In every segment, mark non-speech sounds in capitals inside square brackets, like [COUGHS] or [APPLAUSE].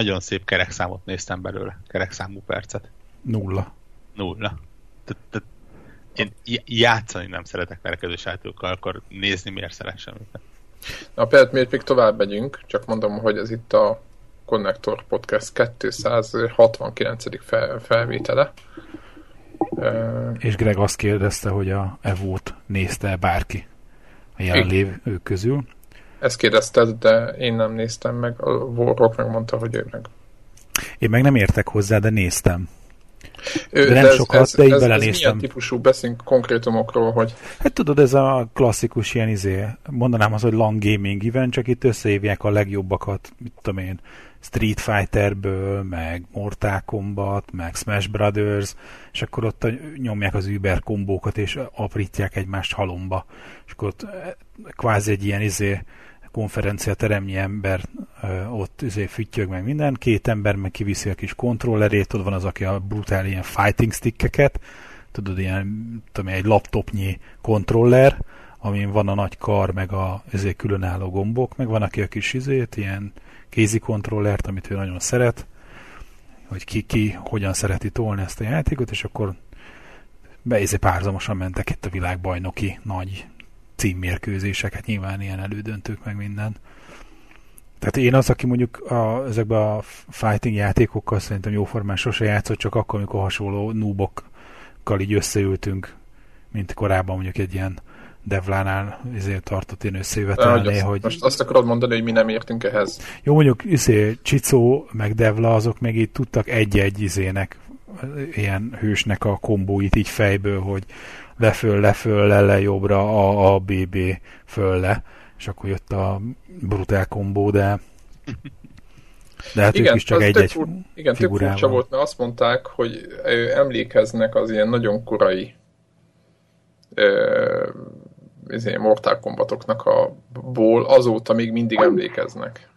Na, nagyon szép kerekszámot néztem belőle, kerekszámú percet. Nulla. Nulla. Tehát én játszani nem szeretek verekedős játékokkal, akkor nézni miért szeressem őket. Na például miért még tovább megyünk, csak mondom, hogy ez itt a Connector Podcast 269. Fel, felvétele. És Greg azt kérdezte, hogy a Evo-t nézte bárki a jelenlévők közül. Ezt kérdezted, de én nem néztem meg. A Warrock megmondta, hogy ő meg. Én meg nem értek hozzá, de néztem. De nem ez, sokat, ez, de így ez, belenéztem. Ez milyen típusú, beszélünk konkrétumokról, hogy... Hát tudod, ez a klasszikus ilyen izé, mondanám az, hogy long gaming event, csak itt összehívják a legjobbakat, mit tudom én, Street Fighterből, meg Mortal Kombat, meg Smash Brothers, és akkor ott nyomják az Uber kombókat, és aprítják egymást halomba. És akkor ott eh, kvázi egy ilyen izé, konferencia teremnyi ember ott izé füttyög meg minden, két ember meg kiviszi a kis kontrollerét, ott van az, aki a brutál ilyen fighting stickeket, tudod, ilyen tudom, egy laptopnyi kontroller, amin van a nagy kar, meg a izé, különálló gombok, meg van, aki a kis izét, ilyen kézi kontrollert, amit ő nagyon szeret, hogy ki, ki hogyan szereti tolni ezt a játékot, és akkor beizé párzamosan mentek itt a világbajnoki nagy címmérkőzéseket, nyilván ilyen elődöntők, meg minden. Tehát én az, aki mondjuk a, ezekben a fighting játékokkal szerintem jóformán sose játszott, csak akkor, amikor hasonló noobokkal így összeültünk, mint korábban mondjuk egy ilyen Devlánál ezért tartott én összejövetelné, hogy, hogy... Most azt akarod mondani, hogy mi nem értünk ehhez? Jó, mondjuk izé, Csicó meg Devla azok meg így tudtak egy-egy izének, ilyen hősnek a kombóit így fejből, hogy leföl, leföl, le, le, jobbra, A, A, B, B, föl, le, és akkor jött a brutál kombó, de de hát igen, ők is csak egy-egy fur, Igen, tök furcsa volt, mert azt mondták, hogy emlékeznek az ilyen nagyon korai ö, ilyen Mortal Kombatoknak a ból, azóta még mindig emlékeznek.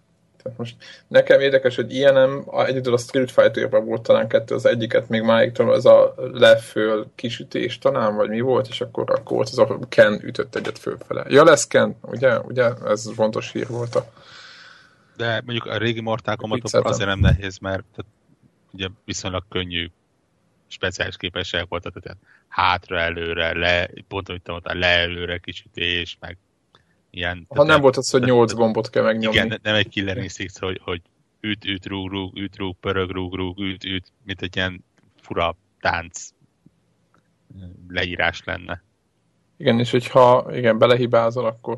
Tehát most nekem érdekes, hogy ilyenem, egyedül a Street Fighter-ben volt talán kettő, az egyiket még máigtól ez a leföl kisütés talán, vagy mi volt, és akkor, akkor volt az a Ken ütött egyet fölfele. Ja, lesz Ken, ugye? ugye? Ez fontos hír volt a de mondjuk a régi Mortal Kombat azért nem nehéz, mert tehát, ugye viszonylag könnyű speciális képességek voltak, tehát hátra, előre, le, pont amit mondtál, le, előre kisütés, meg ilyen... Ha nem volt az, hogy nyolc gombot kell megnyomni. Igen, nem egy killer instinct, hogy, hogy üt, üt, rúg, rúg, üt, rúg, pörög, rúg, rúg, üt, üt, mint egy ilyen fura tánc leírás lenne. Igen, és hogyha igen, belehibázol, akkor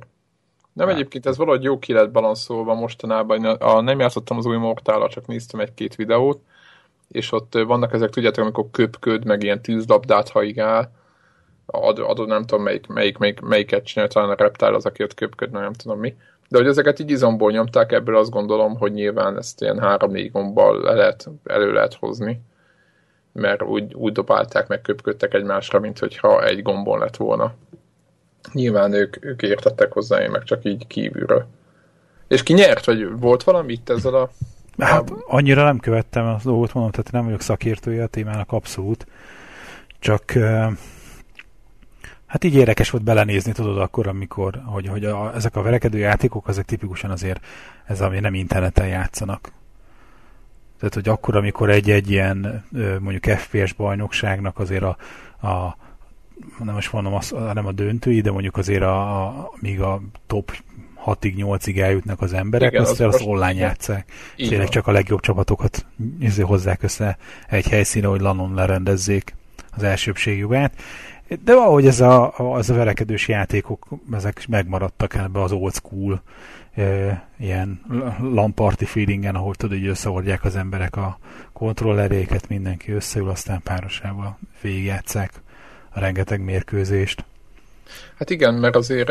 nem hát. egyébként ez valahogy jó ki lett balanszolva mostanában. A, nem játszottam az új mortál csak néztem egy-két videót, és ott vannak ezek, tudjátok, amikor köpköd, meg ilyen tűzlabdát haigál, ad, adod nem tudom melyik, melyik, melyik, melyiket csinál, talán a Reptile az, aki ott köpköd, nem tudom mi. De hogy ezeket így izomból nyomták, ebből azt gondolom, hogy nyilván ezt ilyen három-négy gombbal le lehet, elő lehet hozni. Mert úgy, úgy dobálták, meg köpködtek egymásra, mint hogyha egy gombon lett volna. Nyilván ők, ők értettek hozzá, én meg csak így kívülről. És ki nyert, vagy volt valami itt ezzel a... Hát annyira nem követtem a dolgot, mondom, tehát nem vagyok szakértője a témának abszolút. Csak Hát így érdekes volt belenézni, tudod, akkor, amikor, hogy, hogy a, ezek a verekedő játékok, ezek tipikusan azért, ez ami nem interneten játszanak. Tehát, hogy akkor, amikor egy-egy ilyen mondjuk FPS bajnokságnak azért a, a nem most mondom, az, nem a döntői, de mondjuk azért a, a míg a top 6-ig, 8-ig eljutnak az emberek, Igen, azt, az, az online játszák. Tényleg csak a legjobb csapatokat izé hozzák össze egy helyszíne, hogy lanon lerendezzék az elsőbségjogát. De valahogy ez a, az a verekedős játékok, ezek megmaradtak ebbe az old school e, ilyen lamparti feelingen, ahol tudod, hogy összeordják az emberek a kontrolleréket, mindenki összeül, aztán párosával végigjátszák a rengeteg mérkőzést. Hát igen, mert azért,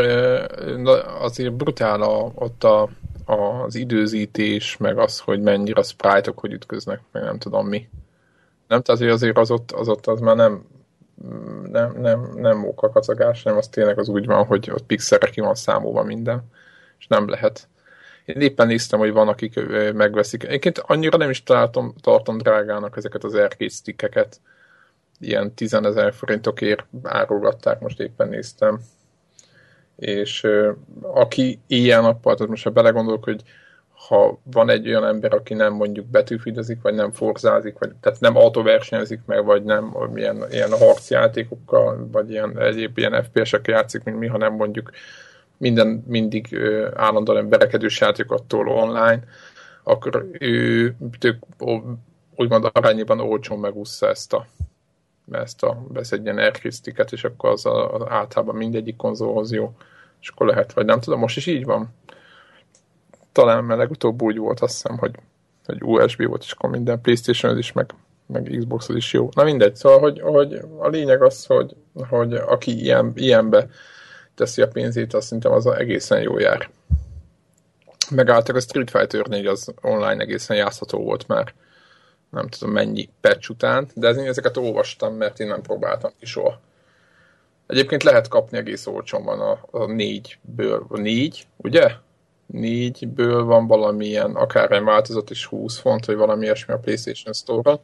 azért brutál a, ott a, a, az időzítés, meg az, hogy mennyire a sprite-ok hogy ütköznek, meg nem tudom mi. Nem, tehát azért az ott, az ott az már nem nem, nem, nem mókakacagás, hanem az tényleg az úgy van, hogy ott pixelre ki van számolva minden, és nem lehet. Én éppen néztem, hogy van, akik megveszik. Egyébként annyira nem is találtam, tartom drágának ezeket az arcade stickeket. Ilyen 10 ezer forintokért árulgatták, most éppen néztem. És aki ilyen nappal, tehát most ha belegondolok, hogy ha van egy olyan ember, aki nem mondjuk betűfidezik, vagy nem forzázik, vagy tehát nem autóversenyezik meg, vagy nem ilyen, ilyen harcjátékokkal, vagy ilyen egyéb ilyen FPS-ek játszik, mint mi, hanem mondjuk minden mindig ö, állandóan verekedős játékoktól online, akkor ő tök, úgymond arányban olcsón megúszza ezt a ezt a, vesz egy ilyen és akkor az, a, az általában mindegyik konzolhoz jó, és akkor lehet, vagy nem tudom, most is így van. Talán mert legutóbb úgy volt, azt hiszem, hogy, hogy USB volt, és akkor minden playstation is, meg, meg xbox is jó. Na mindegy, szóval, hogy, hogy a lényeg az, hogy, hogy aki ilyen, ilyenbe teszi a pénzét, azt szerintem az egészen jó jár. Megálltak a Street Fighter 4, az online egészen játszható volt már nem tudom mennyi patch után, de ezeket olvastam, mert én nem próbáltam ki soha. Egyébként lehet kapni egész olcsón van a, a négyből, a négy, ugye? Négyből van valamilyen, akár egy változat is 20 font, vagy valami ilyesmi a PlayStation Store-on,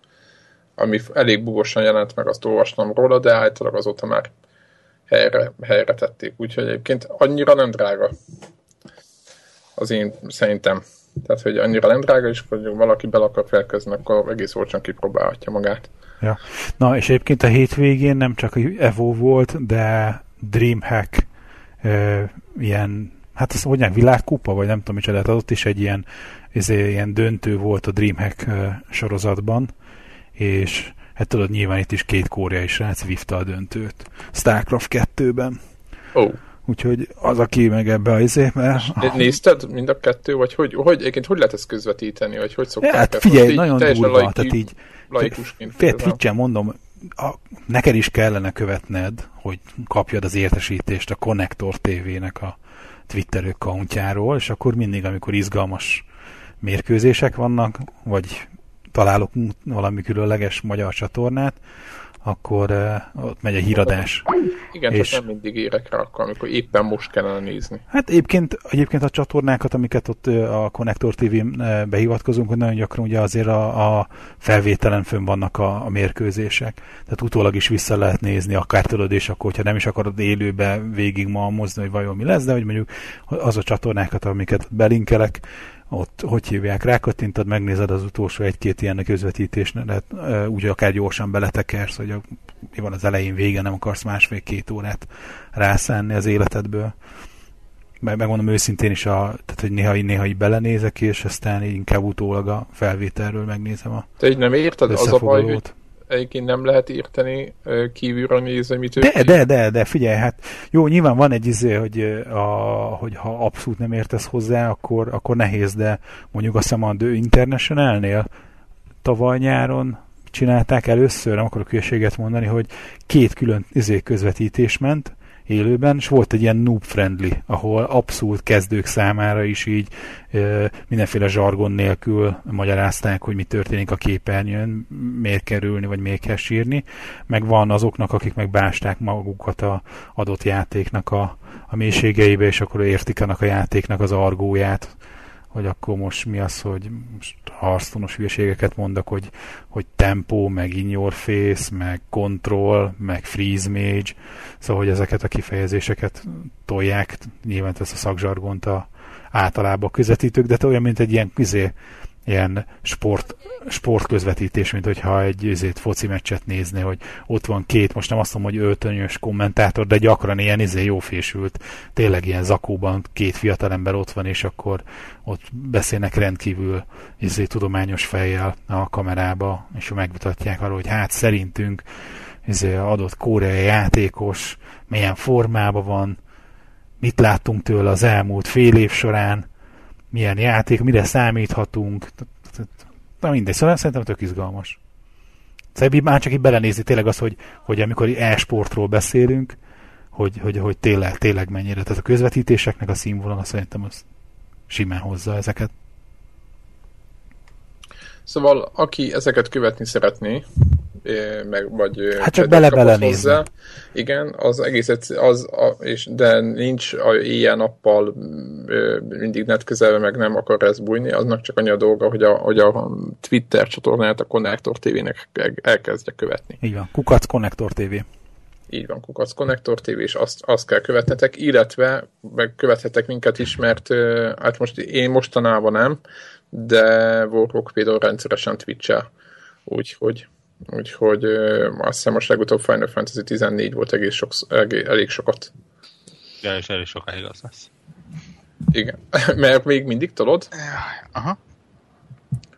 ami elég bugosan jelent meg, azt olvastam róla, de általában azóta már helyre, helyre tették, úgyhogy egyébként annyira nem drága az én szerintem tehát, hogy annyira nem drága, és hogy valaki bel akar felkezni, akkor egész olcsón kipróbálhatja magát. Ja. Na, és egyébként a hétvégén nem csak Evo volt, de Dreamhack e, ilyen, hát ez hogy világkupa, vagy nem tudom micsoda, tehát ott is egy ilyen, ezért ilyen döntő volt a Dreamhack sorozatban, és hát tudod, nyilván itt is két koreai srác vívta a döntőt. Starcraft 2-ben. Oh. Úgyhogy az, aki meg ebbe az izé, mert... Nézted mind a kettő, vagy hogy, hogy, egyébként hogy lehet ezt közvetíteni, vagy hogy szokták Hát figyelj, ezt? nagyon durva, tehát így... Laikusként. Mondom, a, neked is kellene követned, hogy kapjad az értesítést a Connector TV-nek a Twitter accountjáról, és akkor mindig, amikor izgalmas mérkőzések vannak, vagy találok valami különleges magyar csatornát, akkor uh, ott megy a híradás. Igen, és... csak nem mindig érek rá akkor, amikor éppen most kellene nézni. Hát egyébként, egyébként a csatornákat, amiket ott a Connector TV-n behivatkozunk, hogy nagyon gyakran ugye azért a, a felvételen fönn vannak a, a mérkőzések. Tehát utólag is vissza lehet nézni, akár tudod, és akkor, hogyha nem is akarod élőbe végig malmozni, hogy vajon mi lesz, de hogy mondjuk az a csatornákat, amiket belinkelek, ott hogy hívják, rákattintad, megnézed az utolsó egy-két ilyen közvetítést, de úgy akár gyorsan beletekersz, hogy a, mi van az elején, vége, nem akarsz másfél-két órát rászánni az életedből. Meg, megmondom őszintén is, a, tehát, hogy néha, néha így belenézek, és aztán inkább utólag a felvételről megnézem a Te így nem érted? Az a baj, hogy egyébként nem lehet írteni kívülről nézni, mit De, de, de, de, de, figyelj, hát jó, nyilván van egy izé, hogy, a, hogy ha abszolút nem értesz hozzá, akkor, akkor nehéz, de mondjuk a The International-nél tavaly nyáron csinálták először, nem akarok hülyeséget mondani, hogy két külön izé közvetítés ment, élőben, és volt egy ilyen noob friendly, ahol abszolút kezdők számára is így e, mindenféle zsargon nélkül magyarázták, hogy mi történik a képernyőn, miért kerülni, vagy miért kell sírni, meg van azoknak, akik meg básták magukat a adott játéknak a, a mélységeibe, és akkor értik annak a játéknak az argóját, hogy akkor most mi az, hogy most harctonos hülyeségeket mondok, hogy, hogy tempo, meg in your face, meg control, meg freeze mage, szóval, hogy ezeket a kifejezéseket tolják, nyilván ezt a szakzsargont a, általában közvetítők, de olyan, mint egy ilyen izé, ilyen sport, sportközvetítés, mint hogyha egy izét, foci meccset nézni, hogy ott van két, most nem azt mondom, hogy öltönyös kommentátor, de gyakran ilyen izé jófésült, tényleg ilyen zakóban két fiatalember ott van, és akkor ott beszélnek rendkívül izé, tudományos fejjel a kamerába, és megmutatják arról, hogy hát szerintünk izé, adott koreai játékos milyen formában van, mit láttunk tőle az elmúlt fél év során, milyen játék, mire számíthatunk. Na mindegy, szóval szerintem tök izgalmas. Szóval már csak így belenézni tényleg az, hogy, hogy amikor e-sportról beszélünk, hogy, hogy, hogy tényleg, tényleg mennyire. Tehát a közvetítéseknek a színvonala szerintem az simán hozza ezeket. Szóval aki ezeket követni szeretné, meg vagy hát csak bele bele hozzá. Igen, az egész az, a, és, de nincs a éjjel-nappal mindig net közelve, meg nem akar ez bújni, aznak csak annyi a dolga, hogy a, hogy a Twitter csatornát a Connector TV-nek elkezdje követni. Így van, Kukac Connector TV. így van, Kukac Connector TV, és azt, azt kell követnetek, illetve meg követhetek minket is, mert hát most én mostanában nem, de Warrock például rendszeresen Twitch-el, úgyhogy úgyhogy azt hiszem most legutóbb Final Fantasy 14 volt egész sok, elég, elég sokat. Ja, és elég sokáig az lesz. Igen, [LAUGHS] mert még mindig tolod? Aha.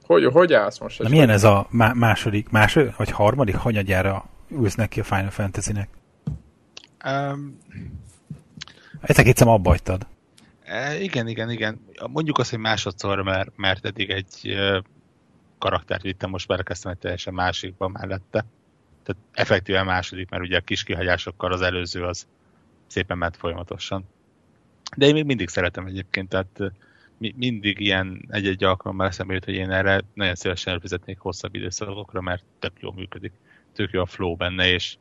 Hogy, hogy állsz most? Na milyen ez a második, második, vagy harmadik hanyadjára ülsz neki a Final Fantasy-nek? Um, Ezek egyszer abba hagytad. E, igen, igen, igen. Mondjuk azt, hogy másodszor, mert, mert eddig egy karaktert vittem, most belekezdtem egy teljesen másikba mellette. Tehát effektíven második, mert ugye a kis kihagyásokkal az előző az szépen ment folyamatosan. De én még mindig szeretem egyébként, tehát mi, mindig ilyen egy-egy alkalommal eszembe jut, hogy én erre nagyon szívesen előfizetnék hosszabb időszakokra, mert tök jól működik. Tök jó a flow benne, és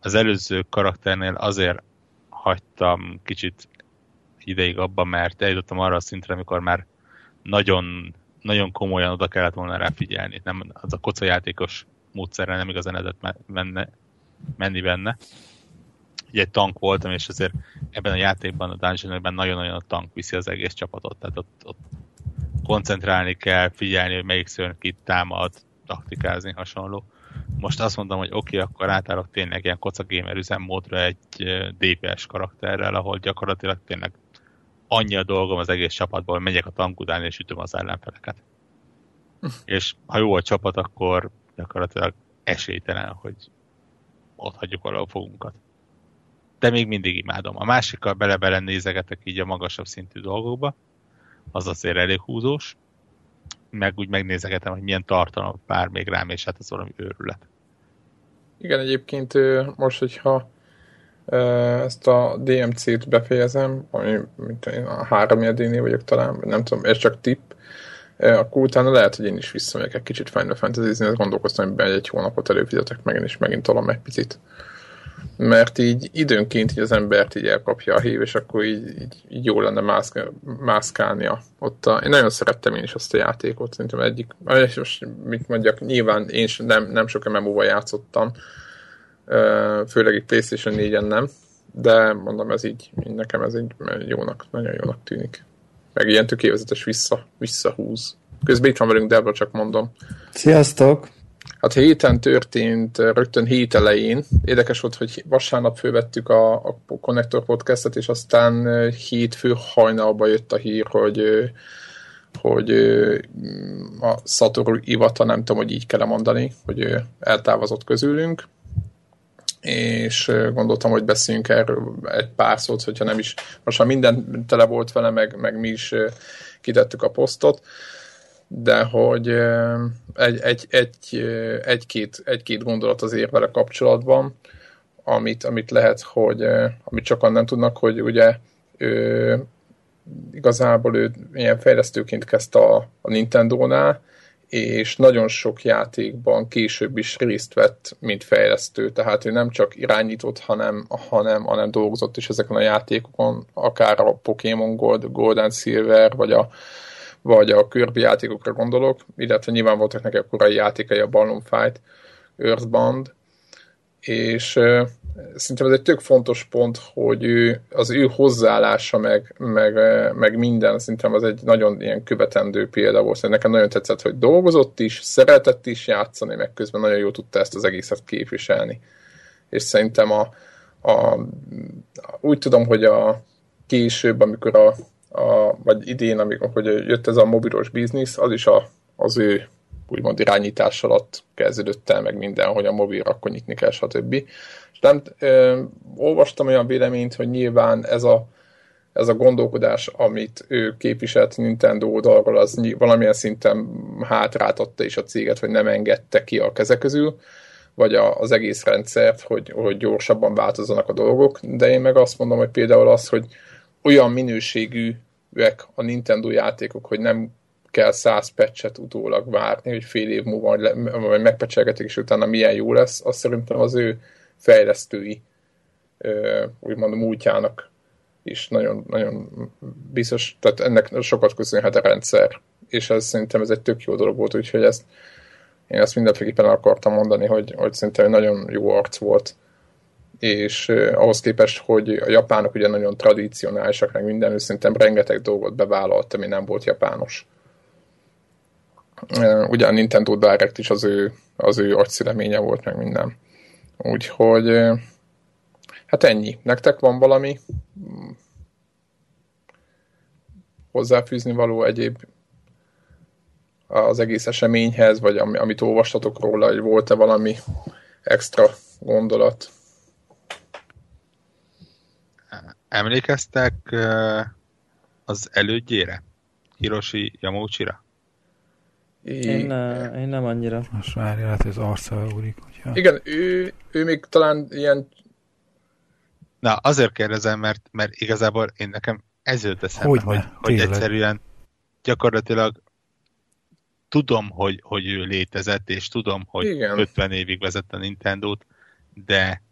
az előző karakternél azért hagytam kicsit ideig abban, mert eljutottam arra a szintre, amikor már nagyon, nagyon komolyan oda kellett volna rá figyelni. Nem, az a kocajátékos módszerrel nem igazán lehetett menne, menni benne. Ugye egy tank voltam, és azért ebben a játékban, a dungeon nagyon-nagyon a tank viszi az egész csapatot, tehát ott, ott koncentrálni kell, figyelni, hogy melyik szörny kit támad, taktikázni, hasonló. Most azt mondom, hogy oké, okay, akkor átállok tényleg ilyen koca gamer üzemmódra egy DPS karakterrel, ahol gyakorlatilag tényleg annyi a dolgom az egész csapatból, hogy megyek a tank után és ütöm az ellenfeleket. és ha jó a csapat, akkor gyakorlatilag esélytelen, hogy ott hagyjuk valahol fogunkat. De még mindig imádom. A másikkal bele-bele nézegetek így a magasabb szintű dolgokba, az azért elég húzós, meg úgy megnézegetem, hogy milyen tartalom pár még rám, és hát ez valami őrület. Igen, egyébként most, hogyha ezt a DMC-t befejezem, ami mint én a három nél vagyok talán, nem tudom, ez csak tipp, akkor utána lehet, hogy én is visszamegyek egy kicsit Final Fantasy-zni, gondolkoztam, hogy egy hónapot előfizetek meg, és megint tolom egy picit mert így időnként így az embert így elkapja a hív, és akkor így, így, így jó lenne mászk, mászkálnia. Ott a, én nagyon szerettem én is azt a játékot, szerintem egyik, és most mit mondjak, nyilván én is nem, nem sok MMO-val játszottam, főleg egy PlayStation 4-en nem, de mondom, ez így, nekem ez így jónak, nagyon jónak tűnik. Meg ilyen tökéletes vissza, visszahúz. Közben itt van velünk Debra, csak mondom. Sziasztok! Hát héten történt, rögtön hét elején. Érdekes volt, hogy vasárnap fővettük a, a Connector podcastet, és aztán hétfő hajnalba jött a hír, hogy hogy a Satoru Iwata, nem tudom, hogy így kell mondani, hogy eltávozott közülünk, és gondoltam, hogy beszéljünk erről egy pár szót, hogyha nem is, most már minden tele volt vele, meg, meg mi is kitettük a posztot, de hogy egy, egy, egy, egy-két, egy-két gondolat azért vele kapcsolatban, amit, amit lehet, hogy amit sokan nem tudnak, hogy ugye ő, igazából ő ilyen fejlesztőként kezdte a, a Nintendo-nál, és nagyon sok játékban később is részt vett, mint fejlesztő, tehát ő nem csak irányított, hanem, hanem, hanem dolgozott is ezeken a játékokon, akár a Pokémon Gold, Gold and Silver, vagy a, vagy a Kirby játékokra gondolok, illetve nyilván voltak neki a korai játékai, a Balloon Fight, Earthbound, és szerintem ez egy tök fontos pont, hogy ő, az ő hozzáállása, meg, meg, meg minden, szerintem az egy nagyon ilyen követendő példa volt. Szerintem nekem nagyon tetszett, hogy dolgozott is, szeretett is játszani, meg közben nagyon jól tudta ezt az egészet képviselni. És szerintem a, a, úgy tudom, hogy a később, amikor a a, vagy idén, amikor hogy jött ez a mobilos biznisz, az is a, az ő úgymond irányítás alatt kezdődött el meg minden, hogy a mobil akkor nyitni kell, stb. Nem, ö, olvastam olyan véleményt, hogy nyilván ez a, ez a gondolkodás, amit ő képviselt Nintendo oldalról, az valamilyen szinten hátráltatta is a céget, hogy nem engedte ki a keze közül, vagy a, az egész rendszert, hogy, hogy gyorsabban változzanak a dolgok, de én meg azt mondom, hogy például az, hogy olyan minőségű a Nintendo játékok, hogy nem kell száz patchet utólag várni, hogy fél év múlva vagy megpecselgetik, és utána milyen jó lesz, azt szerintem az ő fejlesztői úgymond múltjának is nagyon, nagyon biztos, tehát ennek sokat köszönhet a rendszer, és ez szerintem ez egy tök jó dolog volt, úgyhogy ezt én ezt mindenféleképpen akartam mondani, hogy, hogy szerintem nagyon jó arc volt és ahhoz képest, hogy a japánok ugye nagyon tradicionálisak, meg minden, szerintem rengeteg dolgot bevállalt, ami nem volt japános. Ugye a Nintendo Direct is az ő, az ő agyszüleménye volt, meg minden. Úgyhogy hát ennyi. Nektek van valami hozzáfűzni való egyéb az egész eseményhez, vagy amit olvastatok róla, hogy volt-e valami extra gondolat? Emlékeztek az elődjére? Hiroshi Yamauchi-ra? Én, én nem annyira. Most várja, lehet, hogy az arca úrik. Hogyha... Igen, ő, ő még talán ilyen... Na, azért kérdezem, mert, mert igazából én nekem ez jött eszembe, hogy, hogy, hogy egyszerűen gyakorlatilag tudom, hogy, hogy ő létezett, és tudom, hogy Igen. 50 évig vezette a Nintendo-t, de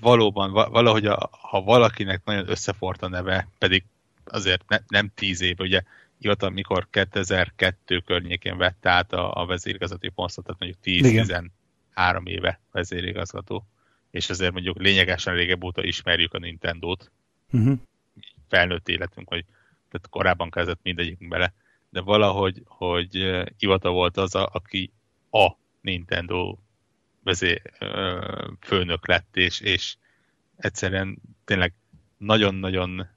valóban, valahogy a, ha valakinek nagyon összefort a neve, pedig azért ne, nem 10 év, ugye hivatal, mikor 2002 környékén vette át a, a vezérigazgatói posztot, tehát mondjuk 10-13 éve vezérigazgató, és azért mondjuk lényegesen régebb óta ismerjük a Nintendo-t. Uh-huh. Felnőtt életünk, hogy tehát korábban kezdett mindegyikünk bele, de valahogy, hogy Ivata volt az, a, aki a Nintendo vezé, főnök lett, és, és egyszerűen tényleg nagyon-nagyon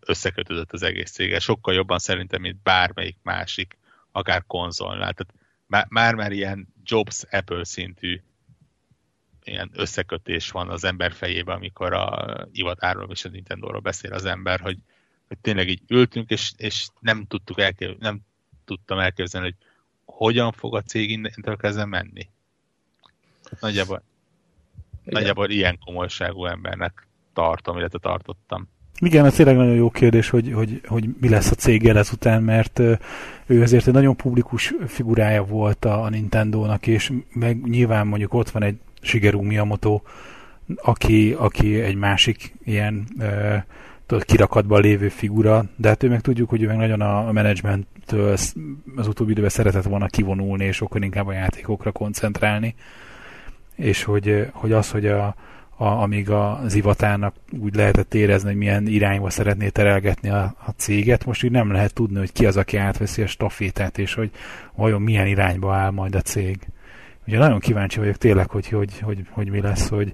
összekötődött az egész cége. Sokkal jobban szerintem, mint bármelyik másik, akár konzolnál. Tehát már-már ilyen Jobs Apple szintű ilyen összekötés van az ember fejében, amikor a Ivatáról és a Nintendo-ról beszél az ember, hogy, hogy tényleg így ültünk, és, és nem tudtuk elképzelni, nem tudtam elképzelni, hogy hogyan fog a cég innentől kezdve menni. Hát nagyjából, nagyjából ilyen komolyságú embernek tartom, illetve tartottam. Igen, ez tényleg nagyon jó kérdés, hogy, hogy, hogy mi lesz a céggel ezután, mert ő azért egy nagyon publikus figurája volt a, Nintendo-nak, és meg nyilván mondjuk ott van egy Shigeru Miyamoto, aki, aki egy másik ilyen uh, kirakatban lévő figura, de hát ő meg tudjuk, hogy ő meg nagyon a, a menedzsmenttől az utóbbi időben szeretett volna kivonulni, és sokkal inkább a játékokra koncentrálni, és hogy, hogy az, hogy a, a, amíg az Ivatának úgy lehetett érezni, hogy milyen irányba szeretné terelgetni a, a céget. Most úgy nem lehet tudni, hogy ki az, aki átveszi a stafétát, és hogy vajon milyen irányba áll majd a cég. Ugye nagyon kíváncsi vagyok tényleg, hogy, hogy, hogy, hogy mi lesz, hogy,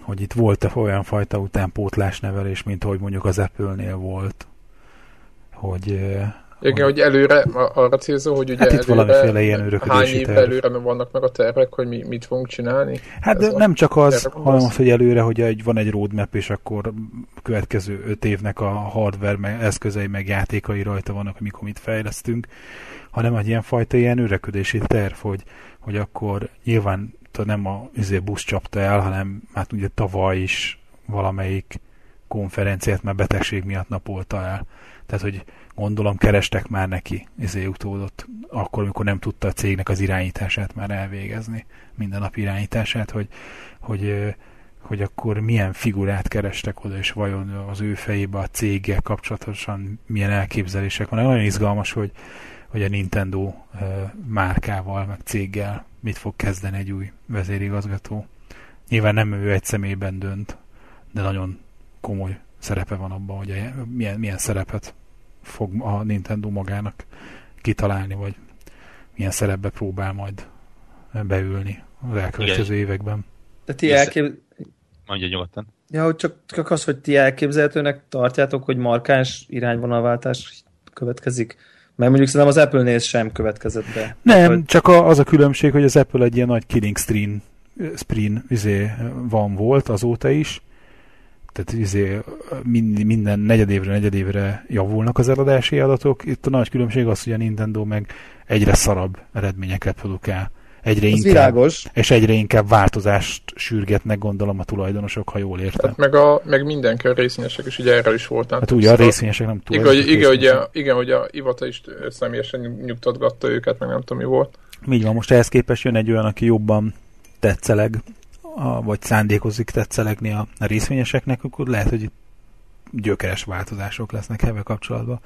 hogy itt volt-e olyan fajta utánpótlás nevelés, mint hogy mondjuk az Apple-nél volt. Hogy, igen, hogy előre arra célzó, hogy ugye hát itt előre, valamiféle ilyen hány év előre vannak meg a tervek, hogy mi, mit fogunk csinálni? Hát de nem csak az, hanem az, hogy előre, hogy egy, van egy roadmap, és akkor következő öt évnek a hardware meg, eszközei meg játékai rajta vannak, hogy mikor mit fejlesztünk, hanem egy ilyen fajta ilyen öreködési terv, hogy, hogy akkor nyilván nem a izé, busz csapta el, hanem hát ugye tavaly is valamelyik konferenciát már betegség miatt napolta el. Tehát, hogy gondolom kerestek már neki izé utódott, akkor, amikor nem tudta a cégnek az irányítását már elvégezni, minden nap irányítását, hogy, hogy, hogy akkor milyen figurát kerestek oda, és vajon az ő fejébe a céggel kapcsolatosan milyen elképzelések van. Nagyon izgalmas, hogy, hogy a Nintendo márkával, meg céggel mit fog kezdeni egy új vezérigazgató. Nyilván nem ő egy személyben dönt, de nagyon komoly szerepe van abban, hogy milyen, milyen szerepet fog a Nintendo magának kitalálni, vagy milyen szerepbe próbál majd beülni az elkövetkező Igen. években. De ti elkép... Mondja nyugodtan. Ja, hogy csak, csak az, hogy ti elképzelhetőnek tartjátok, hogy markáns irányvonalváltás következik? Mert mondjuk szerintem az Apple-nél sem következett be. Nem, hogy... csak az a különbség, hogy az Apple egy ilyen nagy killing screen, screen izé van volt azóta is, tehát izé, minden negyedévre, negyedévre javulnak az eladási adatok. Itt a nagy különbség az, hogy a Nintendo meg egyre szarabb eredményeket produkál. Egyre inkább, világos. És egyre inkább változást sürgetnek, gondolom a tulajdonosok, ha jól értem. Hát meg, a, meg mindenki, a részvényesek is, ugye erről is voltam. Hát ugye a részvényesek nem túl. Igen, igen, ugye, igen, hogy a Ivata is személyesen nyugtatgatta őket, meg nem tudom mi volt. Így van, most ehhez képest jön egy olyan, aki jobban tetszeleg a, vagy szándékozik tetszelegni a, a részvényeseknek, akkor lehet, hogy gyökeres változások lesznek ebben kapcsolatban.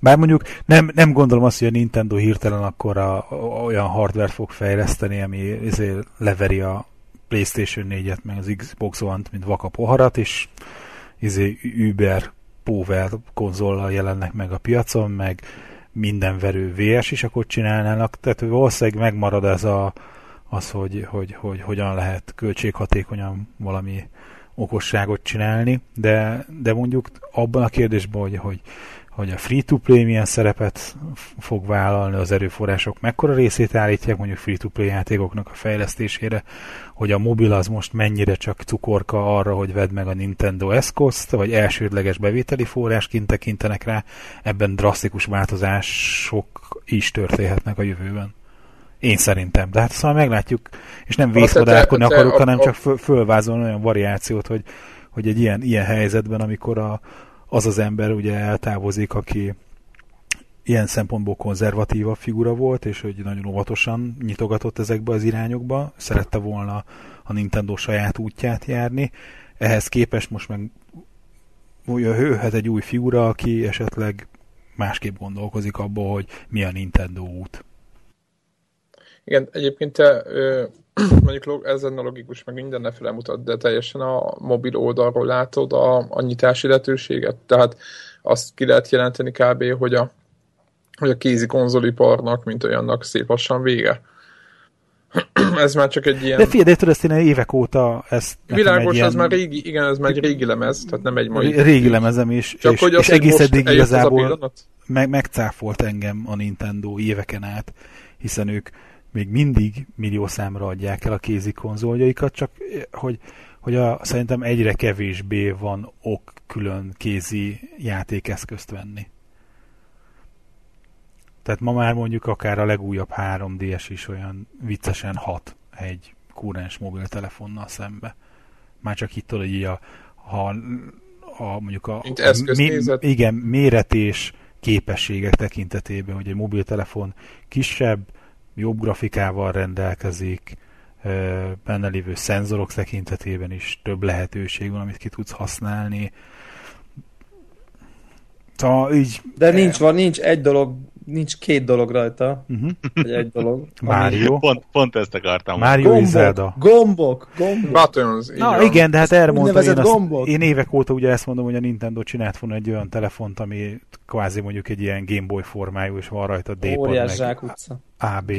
Bár mondjuk nem, nem gondolom azt, hogy a Nintendo hirtelen akkor a, a, olyan hardware fog fejleszteni, ami ezért leveri a Playstation 4-et, meg az Xbox One-t, mint vaka poharat, és izé Uber Power konzollal jelennek meg a piacon, meg minden verő VS is akkor csinálnának, tehát valószínűleg megmarad ez a, az, hogy, hogy, hogy hogyan lehet költséghatékonyan valami okosságot csinálni, de, de mondjuk abban a kérdésben, hogy, hogy, hogy a free-to-play milyen szerepet fog vállalni, az erőforrások mekkora részét állítják mondjuk free-to-play játékoknak a fejlesztésére, hogy a mobil az most mennyire csak cukorka arra, hogy vedd meg a Nintendo eszközt, vagy elsődleges bevételi forrásként tekintenek rá, ebben drasztikus változások is történhetnek a jövőben. Én szerintem. De hát szóval meglátjuk, és nem vészvadálkodni akarok, a, hanem csak fölvázolni olyan variációt, hogy, hogy egy ilyen, ilyen helyzetben, amikor a, az az ember ugye eltávozik, aki ilyen szempontból konzervatívabb figura volt, és hogy nagyon óvatosan nyitogatott ezekbe az irányokba, szerette volna a Nintendo saját útját járni. Ehhez képest most meg jöhet egy új figura, aki esetleg másképp gondolkozik abból, hogy mi a Nintendo út. Igen, egyébként te [CLEARS THROAT] mondjuk ez a logikus, meg mindenne mutat, de teljesen a mobil oldalról látod a, a nyitási lehetőséget. Tehát azt ki lehet jelenteni kb., hogy a, hogy a kézi konzoliparnak, mint olyannak szép lassan vége. [CLEARS THROAT] ez már csak egy ilyen... De figyelj, de tudod, ezt én évek óta ezt... Világos, ilyen... ez már régi, igen, ez már egy régi lemez, tehát nem egy mai... Régi lemezem is, csak és, hogy és egész eddig igazából meg, megcáfolt engem a Nintendo éveken át, hiszen ők még mindig millió számra adják el a kézi konzoljaikat, csak hogy, hogy a, szerintem egyre kevésbé van ok külön kézi játékeszközt venni. Tehát ma már mondjuk akár a legújabb 3DS is olyan viccesen hat egy kúrens mobiltelefonnal szembe. Már csak itt hogy a, ha a, mondjuk a, a mé, igen, méret és képességek tekintetében, hogy egy mobiltelefon kisebb, jobb grafikával rendelkezik, benne lévő szenzorok tekintetében is több lehetőség van, amit ki tudsz használni. Szóval így... De nincs, van, nincs egy dolog, nincs két dolog rajta. Uh-huh. Vagy egy dolog. [LAUGHS] Mario. Pont, pont ezt akartam. Mario gombok, Zelda. Gombok, gombok. Buttons. Na igen, de hát erre mondtam, én, azt, én évek óta ugye ezt mondom, hogy a Nintendo csinált volna egy olyan telefont, ami kvázi mondjuk egy ilyen Game Boy formájú, és van rajta D-pad, Óriás meg utca. AB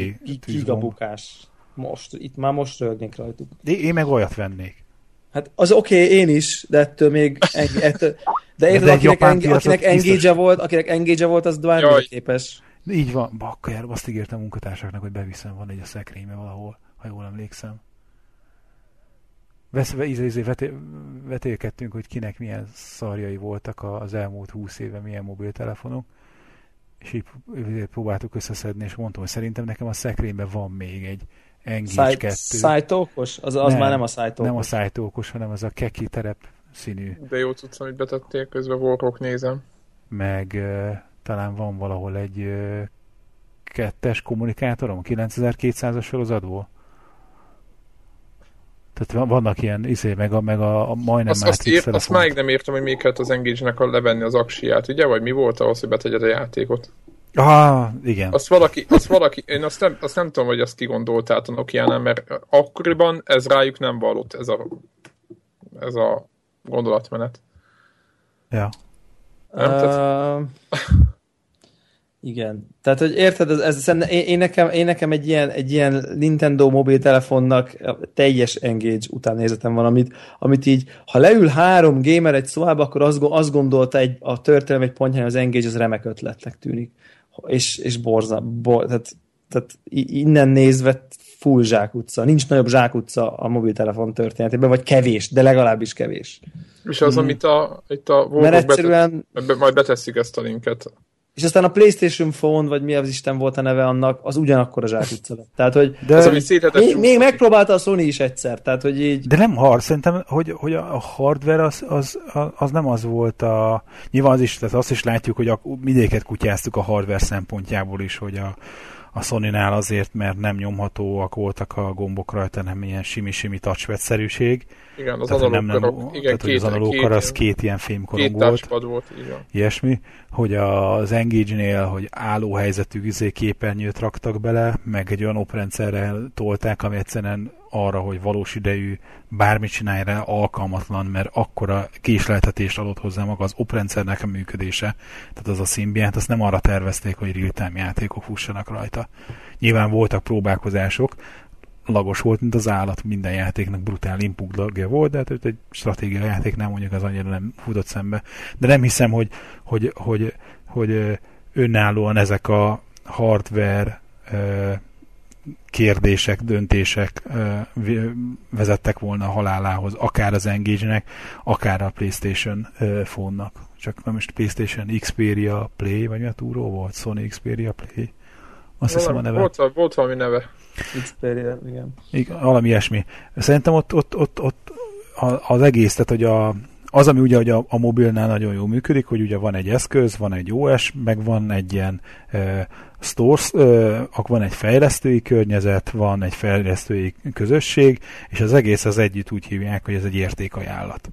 Gigabukás. Most, itt már most rögnék rajtuk. De én meg olyat vennék. Hát az oké, okay, én is, de ettől még ettől, de érted, akinek, eng- akinek engage volt, akinek engage volt, az bármire képes. Így van, bakker, azt ígértem munkatársaknak, hogy beviszem, van egy a szekrénybe valahol, ha jól emlékszem. Vesz, izé, izé, veté, vetélkedtünk, hogy kinek milyen szarjai voltak az elmúlt húsz éve, milyen mobiltelefonok, és így próbáltuk összeszedni, és mondtam, hogy szerintem nekem a szekrényben van még egy Engage 2. Szájtókos? Az, az nem, már nem a szájtókos. Nem a szájtókos, hanem az a keki terep színű. De jó tudsz, amit betettél, közben Warrock nézem. Meg uh, talán van valahol egy uh, kettes kommunikátorom, 9200-as sorozatból. Tehát vannak ilyen, izé, meg a, meg a, a majdnem azt, azt, írt, azt máig nem értem, hogy még kellett az Engage-nek levenni az aksiát, ugye? Vagy mi volt ahhoz, hogy betegyed a játékot? Ah, igen. Azt valaki, azt valaki én azt nem, azt nem tudom, hogy azt kigondolták a nokia mert akkoriban ez rájuk nem vallott, ez a, ez a gondolatmenet. Ja. Nem, uh, tehát... Igen. Tehát, hogy érted, ez, ez, ez én, én, nekem, én nekem egy ilyen, egy ilyen Nintendo mobiltelefonnak teljes engage utánnézetem van, amit, amit így, ha leül három gamer egy szobába, akkor azt, azt gondolta egy, a történelem egy pontján, hogy az engage az remek ötletnek tűnik és, és borza, bor, tehát, tehát innen nézve full zsákutca. Nincs nagyobb zsákutca a mobiltelefon történetében, vagy kevés, de legalábbis kevés. És az, mm. amit a, itt a Mert egyszerűen... Betesz, majd beteszik ezt a linket. És aztán a PlayStation Phone, vagy mi az Isten volt a neve annak, az ugyanakkor a zsákutca lett. Tehát, hogy de az, amit még, még, megpróbálta a Sony is egyszer, tehát, hogy így... De nem hard, szerintem, hogy, hogy a hardware az, az, az, nem az volt a... Nyilván az is, tehát azt is látjuk, hogy a, mindéket kutyáztuk a hardware szempontjából is, hogy a, a Sony-nál azért, mert nem nyomhatóak voltak a gombok rajta, nem ilyen simi-simi touchpad-szerűség. Igen, az analóg nem, nem, igen, tehát, két, az analóg két, az két ilyen fémkorong volt. volt igen. Ilyesmi, hogy az Engage-nél, hogy álló helyzetű izé képernyőt raktak bele, meg egy olyan oprendszerrel tolták, ami egyszerűen arra, hogy valós idejű bármit csinálj rá, alkalmatlan, mert akkora késleltetést adott hozzá maga az oprendszernek a működése, tehát az a szimbiát, azt nem arra tervezték, hogy real-time játékok fussanak rajta. Nyilván voltak próbálkozások, lagos volt, mint az állat, minden játéknak brutál input volt, de hát egy stratégia játék nem mondjuk az annyira nem futott szembe. De nem hiszem, hogy, hogy, hogy, hogy önállóan ezek a hardware kérdések, döntések vezettek volna a halálához, akár az Engage-nek, akár a PlayStation fónnak. Csak nem most PlayStation Xperia Play, vagy mi a túró volt? Sony Xperia Play? Azt hiszem a neve. Volt, volt valami neve. Xperia, igen. igen. Valami ilyesmi. Szerintem ott, ott, ott, ott az egész, tehát hogy a, az, ami ugye hogy a, a mobilnál nagyon jól működik, hogy ugye van egy eszköz, van egy OS, meg van egy ilyen e, stores, e, van egy fejlesztői környezet, van egy fejlesztői közösség, és az egész az együtt úgy hívják, hogy ez egy értékajánlat.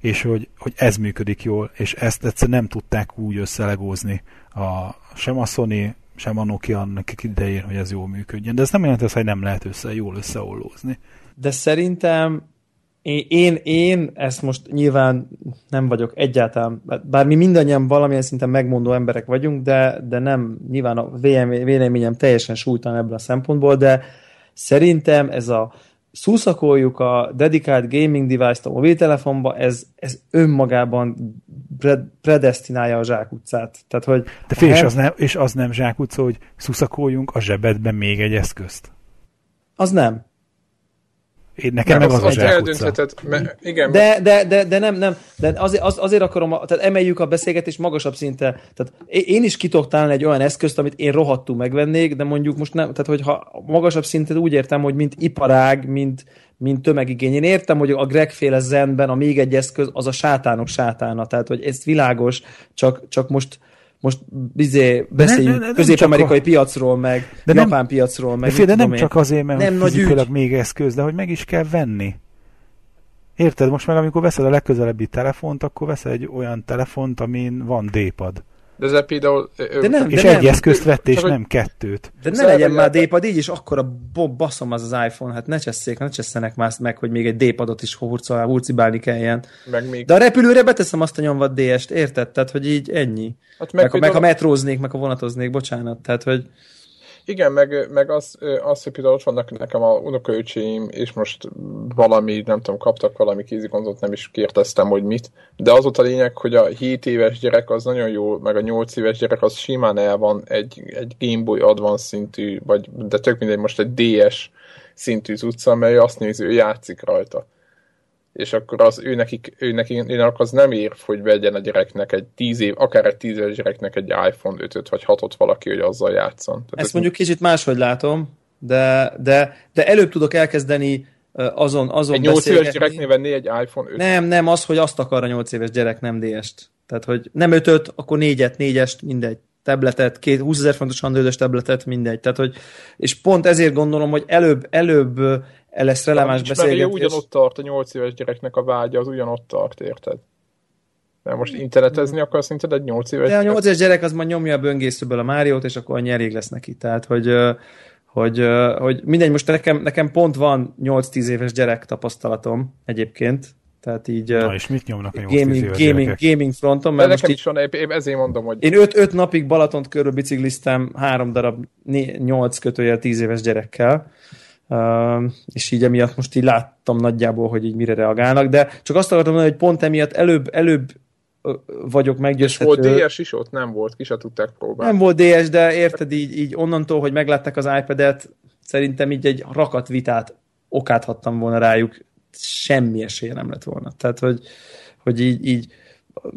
És hogy, hogy ez működik jól, és ezt egyszer nem tudták úgy összelegózni a, sem a Sony, sem a Nokia annak idején, hogy ez jól működjön. De ez nem jelenti hogy nem lehet össze, jól összeollózni. De szerintem én, én ezt most nyilván nem vagyok egyáltalán, bár mi mindannyian valamilyen szinten megmondó emberek vagyunk, de, de nem, nyilván a véleményem teljesen súlytalan ebből a szempontból, de szerintem ez a szuszakoljuk a dedikált gaming device-t a mobiltelefonba, ez, ez önmagában predestinálja a zsákutcát. Tehát, hogy De fél, és, az nem, és az nem zsákutca, hogy szuszakoljunk a zsebedben még egy eszközt? Az nem. Én nekem meg az, az, az eldöntheted, mert, igen. De, de, de, de nem, nem, de azért, az, azért akarom, tehát emeljük a beszélgetést magasabb szintre. Tehát én is kitok találni egy olyan eszközt, amit én rohadtul megvennék, de mondjuk most nem, tehát hogyha magasabb szinten úgy értem, hogy mint iparág, mint, mint tömegigény. Én értem, hogy a Greg féle zenben a még egy eszköz az a sátánok sátána, tehát hogy ez világos, csak, csak most most bizé beszéljünk közép-amerikai a... piacról, meg de japán nem, piacról, meg de, fél, de nem csak azért, mert nem fizikailag még eszköz, de hogy meg is kell venni. Érted? Most meg amikor veszed a legközelebbi telefont, akkor veszel egy olyan telefont, amin van D-pad. De ez például... De nem, és de egy nem, eszközt vett, és nem kettőt. De ne legyen már D-pad, így is akkora baszom az az iPhone, hát ne cseszék, ne csesszenek már meg, hogy még egy D-padot is hurcibálni hurcibálni kelljen. Meg még... De a repülőre beteszem azt a nyomvat DS-t, érted? Tehát, hogy így ennyi. Hát meg, meg, például... meg ha metróznék, meg ha vonatoznék, bocsánat. Tehát, hogy... Igen, meg, meg az, az, hogy például ott vannak nekem a unokaöcséim, és most valami, nem tudom, kaptak valami kézikonzolt, nem is kérdeztem, hogy mit, de az ott a lényeg, hogy a 7 éves gyerek az nagyon jó, meg a 8 éves gyerek az simán el van egy, egy Game Boy Advance szintű, vagy, de tök mindegy, most egy DS szintű utca, mely azt nézi, ő játszik rajta és akkor az ő nekik, ő nekik az nem ér, hogy vegyen a gyereknek egy tíz év, akár egy tíz éves gyereknek egy iPhone 5 vagy 6-ot valaki, hogy azzal játszon. Tehát Ezt ez mondjuk kicsit máshogy látom, de, de, de előbb tudok elkezdeni azon, azon Egy 8 éves gyereknél venni egy iPhone 5 Nem, nem, az, hogy azt akar a 8 éves gyerek, nem DS-t. Tehát, hogy nem 5 akkor 4-et, 4-est, mindegy tabletet, két 20 ezer fontos androidos tabletet, mindegy. Tehát, hogy, és pont ezért gondolom, hogy előbb, előbb lesz releváns beszélgetés. ugyanott tart a 8 éves gyereknek a vágya, az ugyanott tart, érted? Mert most internetezni akar szerinted egy 8 éves De a 8 éves gyerek az majd nyomja a böngészőből a Máriót, és akkor annyi elég lesz neki. Tehát, hogy, hogy, hogy mindegy, most nekem, nekem pont van 8-10 éves gyerek tapasztalatom egyébként, tehát így... Na, és mit nyomnak a gaming, gaming, gaming fronton? Mert most is van, épp ezért mondom, hogy... Én 5 napig Balatont körül bicikliztem három darab 8 kötőjel 10 éves gyerekkel, Uh, és így emiatt most így láttam nagyjából, hogy így mire reagálnak, de csak azt akartam mondani, hogy pont emiatt előbb, előbb vagyok meggyőzhető. És volt DS is ott? Nem volt, ki se tudták próbálni. Nem volt DS, de érted így, így onnantól, hogy meglátták az iPad-et, szerintem így egy rakat vitát okáthattam volna rájuk, semmi esélye nem lett volna. Tehát, hogy, hogy így, így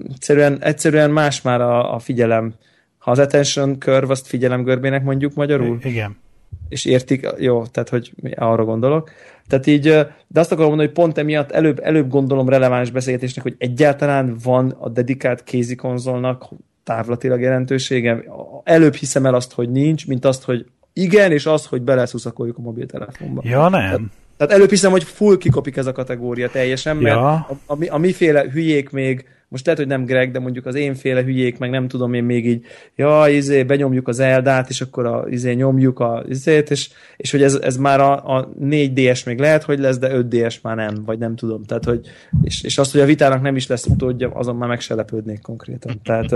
egyszerűen, egyszerűen más már a, a figyelem. Ha az attention curve, azt figyelem görbének mondjuk magyarul? Igen és értik, jó, tehát hogy arra gondolok. Tehát így, de azt akarom mondani, hogy pont emiatt előbb, előbb gondolom releváns beszélgetésnek, hogy egyáltalán van a dedikált kézi konzolnak távlatilag jelentősége. Előbb hiszem el azt, hogy nincs, mint azt, hogy igen, és az, hogy beleszuszakoljuk a mobiltelefonba. Ja, nem. Tehát, tehát előbb hiszem, hogy full kikopik ez a kategória teljesen, mert ja. a, a, a miféle hülyék még most lehet, hogy nem Greg, de mondjuk az énféle hülyék, meg nem tudom én még így, ja, izé, benyomjuk az Eldát, és akkor a, izé, nyomjuk a izét, és, és hogy ez, ez már a, a 4DS még lehet, hogy lesz, de 5DS már nem, vagy nem tudom. Tehát, hogy, és, és azt, hogy a vitának nem is lesz utódja, azon már meg se lepődnék konkrétan. Tehát,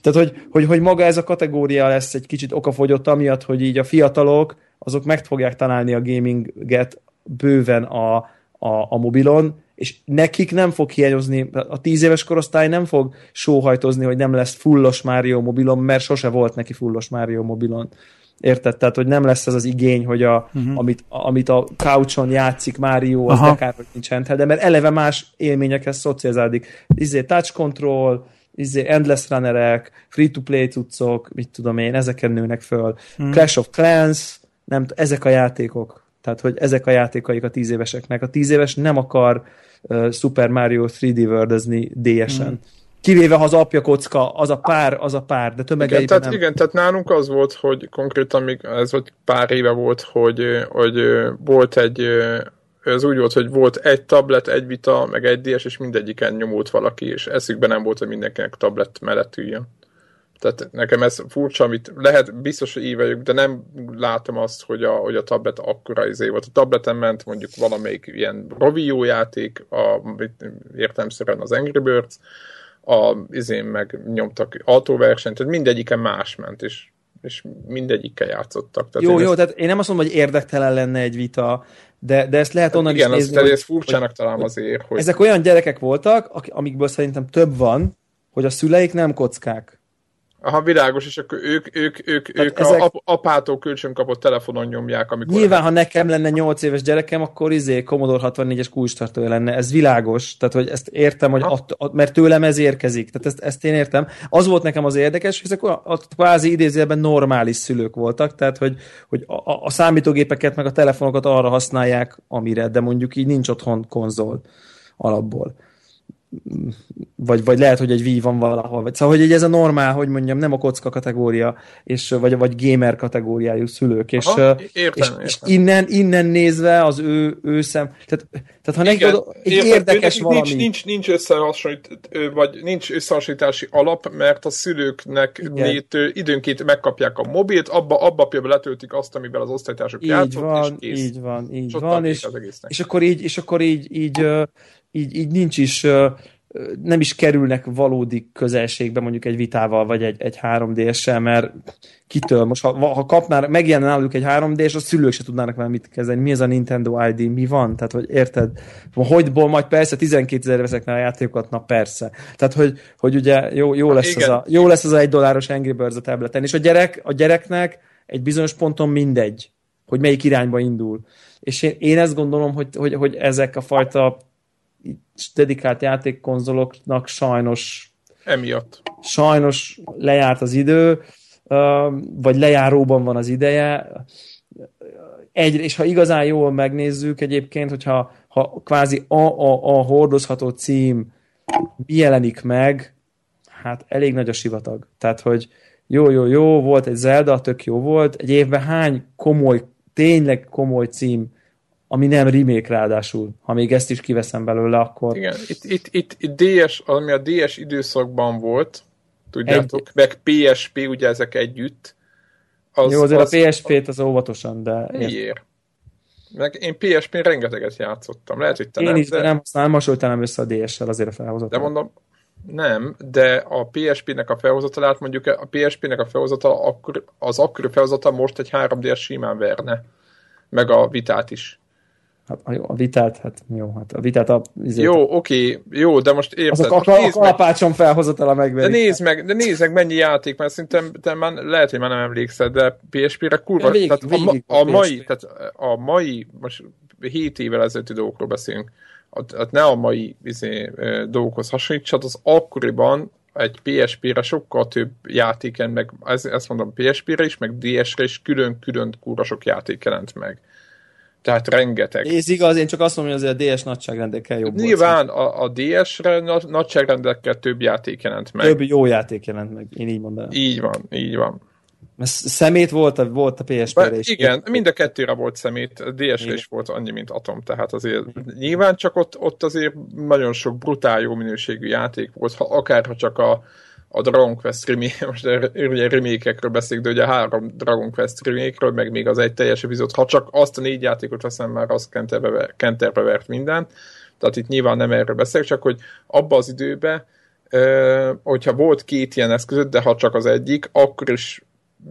tehát hogy, hogy, hogy maga ez a kategória lesz egy kicsit okafogyott, amiatt, hogy így a fiatalok, azok meg fogják találni a gaminget bőven a, a, a mobilon, és nekik nem fog hiányozni, a tíz éves korosztály nem fog sóhajtozni, hogy nem lesz fullos Mario mobilon, mert sose volt neki fullos Mario mobilon. Érted? Tehát, hogy nem lesz ez az igény, hogy a, uh-huh. amit, amit a couchon játszik Mario, az akár, hogy nincs handheld, de mert eleve más élményekhez szocializálódik. Izé touch control, izé endless runnerek, free-to-play cuccok, mit tudom én, ezeken nőnek föl. Uh-huh. Clash of Clans, nem, ezek a játékok. Tehát, hogy ezek a játékaik a tíz éveseknek. A tíz éves nem akar uh, Super Mario 3D world DS-en. Mm. Kivéve, ha az apja kocka, az a pár, az a pár, de tömegeiben igen, tehát, nem. Igen, tehát nálunk az volt, hogy konkrétan még ez volt pár éve volt, hogy, hogy volt egy ez úgy volt, hogy volt egy tablet, egy vita, meg egy DS, és mindegyiken nyomult valaki, és eszükben nem volt, hogy mindenkinek tablet mellett üljön. Tehát nekem ez furcsa, amit lehet, biztos, hogy íveljük, de nem látom azt, hogy a, hogy a tablet akkora izé volt. A tableten ment mondjuk valamelyik ilyen Rovio játék, a, értelmszerűen az Angry Birds, a izén meg nyomtak autóversenyt, tehát mindegyiken más ment, és, és mindegyikkel játszottak. Tehát jó, jó, ezt... tehát én nem azt mondom, hogy érdektelen lenne egy vita, de, de ezt lehet onnan hát igen, is nézni, Igen, ezt furcsának találom azért, hogy... Ezek olyan gyerekek voltak, amikből szerintem több van, hogy a szüleik nem kockák. Aha, világos, és akkor ők, ők, ők, ők ezek... a ap- apától kölcsön kapott telefonon nyomják, amikor... Nyilván, ha nekem lenne 8 éves gyerekem, akkor izé Commodore 64-es kulcstartója lenne, ez világos, tehát hogy ezt értem, hogy att, att, mert tőlem ez érkezik, tehát ezt, ezt én értem. Az volt nekem az érdekes, hogy ezek a, a kvázi idézőjelben normális szülők voltak, tehát hogy, hogy a, a számítógépeket meg a telefonokat arra használják, amire, de mondjuk így nincs otthon konzol alapból vagy, vagy lehet, hogy egy Wii van valahol. Vagy, szóval, hogy ez a normál, hogy mondjam, nem a kocka kategória, és, vagy, vagy gamer kategóriájú szülők. És, Aha, értem, és, értem. és innen, innen nézve az ő, ő szem, tehát, tehát ha neked egy értem, érdekes nincs, valami... Nincs, nincs, összehasonlít, vagy nincs összehasonlítási alap, mert a szülőknek létő, időnként megkapják a mobilt, abba, abba például letöltik azt, amivel az osztálytársak játszott, van, és kész. Így van, így és van, és, és, akkor így, és akkor így, így így, így nincs is, nem is kerülnek valódi közelségbe mondjuk egy vitával, vagy egy, egy 3D-sel, mert kitől, most ha, ha kapnának, megjelen náluk egy 3D, és a szülők se tudnának vele mit kezdeni. Mi ez a Nintendo ID, mi van? Tehát, hogy érted? Hogyból majd persze 12 ezer veszek a játékokat, na persze. Tehát, hogy, hogy ugye jó, jó, lesz az a, jó lesz az a egy dolláros Angry Birds a tableten, és a gyerek, a gyereknek egy bizonyos ponton mindegy, hogy melyik irányba indul. És én, én ezt gondolom, hogy, hogy, hogy ezek a fajta dedikált játékkonzoloknak sajnos emiatt. Sajnos lejárt az idő, vagy lejáróban van az ideje. Egy, és ha igazán jól megnézzük egyébként, hogyha ha kvázi a, a, a hordozható cím jelenik meg, hát elég nagy a sivatag. Tehát, hogy jó, jó, jó, volt egy Zelda, tök jó volt. Egy évben hány komoly, tényleg komoly cím ami nem remake ráadásul. Ha még ezt is kiveszem belőle, akkor... Igen, itt, itt, itt, itt DS, ami a DS időszakban volt, tudjátok, Egy... meg PSP, ugye ezek együtt. Az, Jó, azért az, a PSP-t az óvatosan, de... Miért? Meg én PSP-n rengeteget játszottam. Lehet, hogy te én nem, is, de nem használom, hasonlítanám össze a DS-sel azért a felhozatot. De mondom, nem, de a PSP-nek a felhozatalát mondjuk a PSP-nek a felhozatala akkor, az akkori felhozatal most egy 3D-es simán verne. Meg a vitát is. Hát jó, a vitát, hát jó, hát a vitát a... Izét, jó, oké, jó, de most érted. Azok a, a kalapácsom felhozatala megverik. De nézd meg, de nézd meg mennyi játék, mert szerintem te már, lehet, hogy már nem emlékszed, de PSP-re kurva, végig, tehát végig a, a, a mai, tehát a mai, most 7 évvel ezelőtti dolgokról beszélünk, hát ne a mai izé, dolgokhoz hasonlítsad, az akkoriban egy PSP-re sokkal több játéken, meg ezt mondom PSP-re is, meg DS-re is külön-külön kurva sok játék jelent meg. Tehát rengeteg. Ez igaz, én csak azt mondom, hogy azért a DS nagyságrendekkel jobb Nyilván a, a DS-re nagyságrendekkel több játék jelent meg. Több jó játék jelent meg, én így mondanám. Így van, így van. Mert szemét volt a, volt a PSP-re is. Igen, mind a kettőre volt szemét, a DS-re is volt annyi, mint Atom, tehát azért nyilván csak ott, ott azért nagyon sok brutál jó minőségű játék volt, ha akárha csak a, a Dragon Quest remake, [LAUGHS] most ugye remake beszélünk, de ugye három Dragon Quest remake meg még az egy teljes epizód, ha csak azt a négy játékot veszem, már az kenterbe, kenterbe vert minden, tehát itt nyilván nem erről beszélek, csak hogy abba az időben, hogyha volt két ilyen eszközöd, de ha csak az egyik, akkor is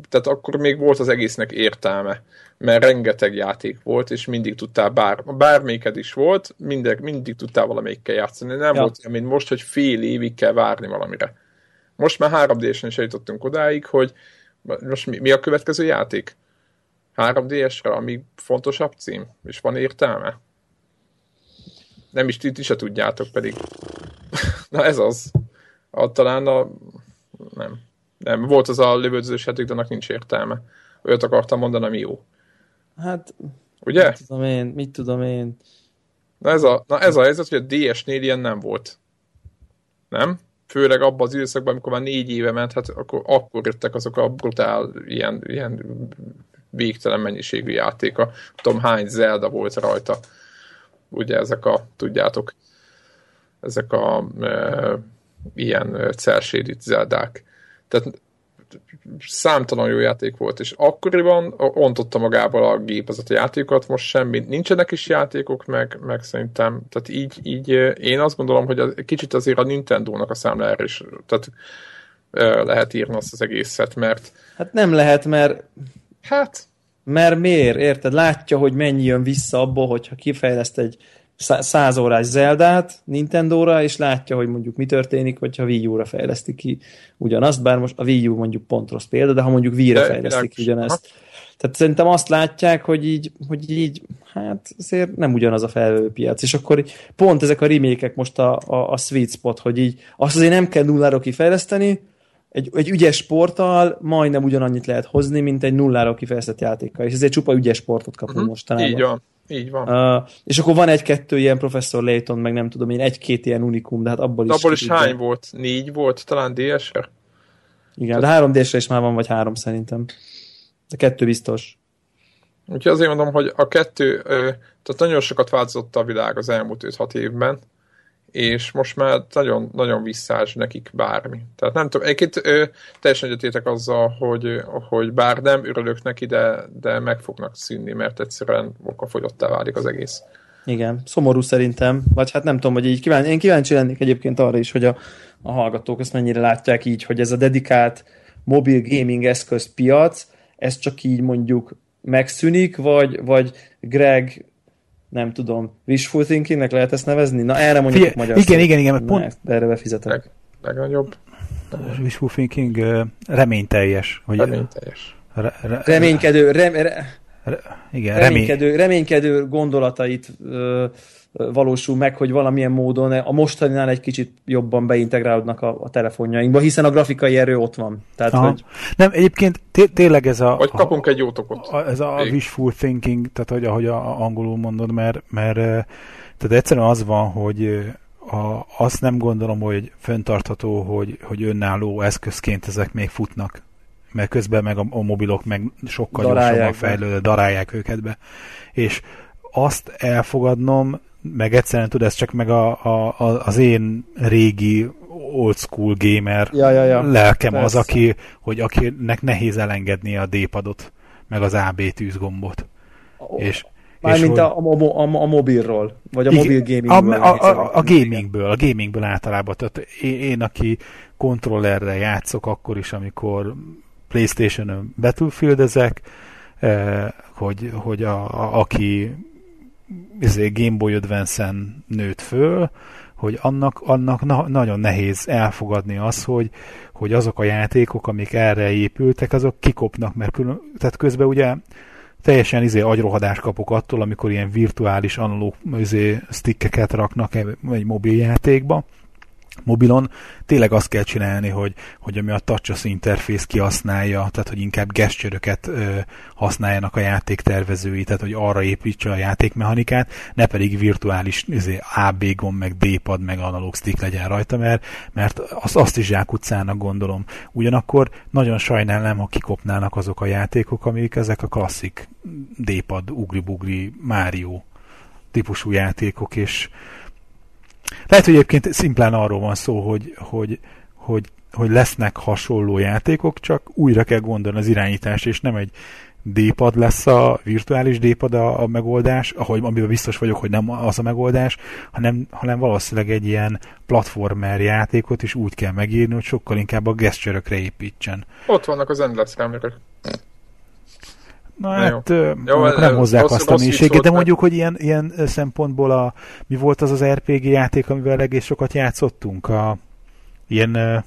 tehát akkor még volt az egésznek értelme, mert rengeteg játék volt, és mindig tudtál, bár, bármelyiked is volt, mindig, mindig tudtál valamelyikkel játszani. Nem ja. volt olyan, mint most, hogy fél évig kell várni valamire. Most már 3D-sen is eljutottunk odáig, hogy most mi, mi a következő játék? 3DS-re, ami fontosabb cím, és van értelme? Nem is ti, ti se tudjátok pedig. [LAUGHS] Na ez az. A, talán a... Nem. Nem, volt az a lövöldözős játék, de annak nincs értelme. Olyat akartam mondani, ami jó. Hát, Ugye? Mit tudom én, mit tudom én. Na ez a, na ez a helyzet, hogy a DS-nél ilyen nem volt. Nem? Főleg abban az időszakban, amikor már négy éve ment, hát akkor, akkor jöttek azok a brutál, ilyen, ilyen végtelen mennyiségű játéka. Tudom, hány Zelda volt rajta. Ugye ezek a, tudjátok, ezek a e, ilyen celsédít Zeldák. Tehát számtalan jó játék volt, és akkoriban ontotta magából a gépezet a játékokat, most semmi, nincsenek is játékok, meg, meg szerintem, tehát így, így én azt gondolom, hogy az, kicsit azért a Nintendo-nak a számlájára is, tehát lehet írni azt az egészet, mert... Hát nem lehet, mert... Hát... Mert miért? Érted? Látja, hogy mennyi jön vissza abból, hogyha kifejleszt egy száz órás Zeldát Nintendo-ra, és látja, hogy mondjuk mi történik, hogyha Wii U-ra fejlesztik ki ugyanazt, bár most a Wii U mondjuk pont rossz példa, de ha mondjuk Wii-re fejlesztik ki ugyanezt. Tehát szerintem azt látják, hogy így, hogy így, hát azért nem ugyanaz a felvevőpiac. És akkor pont ezek a remékek most a, a, a sweet spot, hogy így azt azért nem kell nullára kifejleszteni, egy, egy ügyes sporttal majdnem ugyanannyit lehet hozni, mint egy nullára kifejlesztett játékkal. És ezért csupa ügyes sportot kapunk uh-huh. mostanában. Így van. Így van. Uh, és akkor van egy-kettő ilyen Professor Layton, meg nem tudom én, egy-két ilyen unikum, de hát abból is... abból is hány volt? Négy volt? Talán DS-re? Igen, de három DS-re is már van, vagy három szerintem. De kettő biztos. Úgyhogy azért mondom, hogy a kettő, tehát nagyon sokat változott a világ az elmúlt 5-6 évben, és most már nagyon, nagyon visszás nekik bármi. Tehát nem tudom, egyébként ö, teljesen egyetétek azzal, hogy, hogy bár nem örülök neki, de, de meg fognak szűnni, mert egyszerűen okafogyottá válik az egész. Igen, szomorú szerintem, vagy hát nem tudom, hogy így kíváncsi, én kíváncsi lennék egyébként arra is, hogy a, a hallgatók ezt mennyire látják így, hogy ez a dedikált mobil gaming eszköz piac, ez csak így mondjuk megszűnik, vagy, vagy Greg nem tudom, wishful thinkingnek lehet ezt nevezni? Na erre mondjuk Fie, magyar Igen, igen, igen, mert pont... De erre befizetek. Leg, legnagyobb. Wishful thinking reményteljes. Hogy, reményteljes. Re, re, reménykedő, re, re, re, igen, reménykedő, reménykedő gondolatait ö, valósul meg, hogy valamilyen módon a mostaninál egy kicsit jobban beintegrálódnak a, a telefonjainkba, hiszen a grafikai erő ott van. Tehát, hogy... Nem, egyébként té- tényleg ez a... Vagy kapunk a, egy jótokot. A, ez a Ég. wishful thinking, tehát hogy ahogy a, angolul mondod, mert, mert tehát egyszerűen az van, hogy a, azt nem gondolom, hogy föntartható, hogy, hogy önálló eszközként ezek még futnak mert közben meg a, a mobilok meg sokkal darálják gyorsabban fejlődő, darálják őket be. És azt elfogadnom meg egyszerűen tud, ez csak meg a, a, a, az én régi old school gamer ja, ja, ja. lelkem Persze. az, aki, hogy akinek nehéz elengedni a D-padot, meg az AB tűzgombot. Oh. És, Mármint a, a, a, a mobilról, vagy a mobil gamingből. A, a, a, a gamingből, a gamingből általában. Tehát én, én, aki kontrollerre játszok, akkor is, amikor Playstation-ön Battlefield-ezek, eh, hogy, hogy a, a, aki izé, Game Boy Advance-en nőtt föl, hogy annak, annak na, nagyon nehéz elfogadni az, hogy, hogy azok a játékok, amik erre épültek, azok kikopnak, mert külön, tehát közben ugye teljesen izé agyrohadás kapok attól, amikor ilyen virtuális analóg izé, stickeket raknak egy mobiljátékba, mobilon tényleg azt kell csinálni, hogy, hogy ami a touch interfész kihasználja, tehát hogy inkább gesztcsöröket használjanak a játéktervezői, tehát hogy arra építse a játékmechanikát, ne pedig virtuális izé, AB gomb, meg D-pad, meg analóg stick legyen rajta, mert, mert azt, azt is zsákutcának gondolom. Ugyanakkor nagyon sajnálom, ha kikopnának azok a játékok, amik ezek a klasszik D-pad, ugri-bugri, Mario típusú játékok, és lehet, hogy egyébként szimplán arról van szó, hogy, hogy, hogy, hogy lesznek hasonló játékok, csak újra kell gondolni az irányítást, és nem egy D-pad lesz a virtuális D-pad a, a megoldás, ahogy amiben biztos vagyok, hogy nem az a megoldás, hanem, hanem valószínűleg egy ilyen platformer játékot is úgy kell megírni, hogy sokkal inkább a geszcsörökre építsen. Ott vannak az endless kamerák. Na hát jó, nem hozzák rossz, azt a mélységet, de mondjuk, hogy ilyen, ilyen szempontból a, mi volt az az RPG játék, amivel egész sokat játszottunk? A, ilyen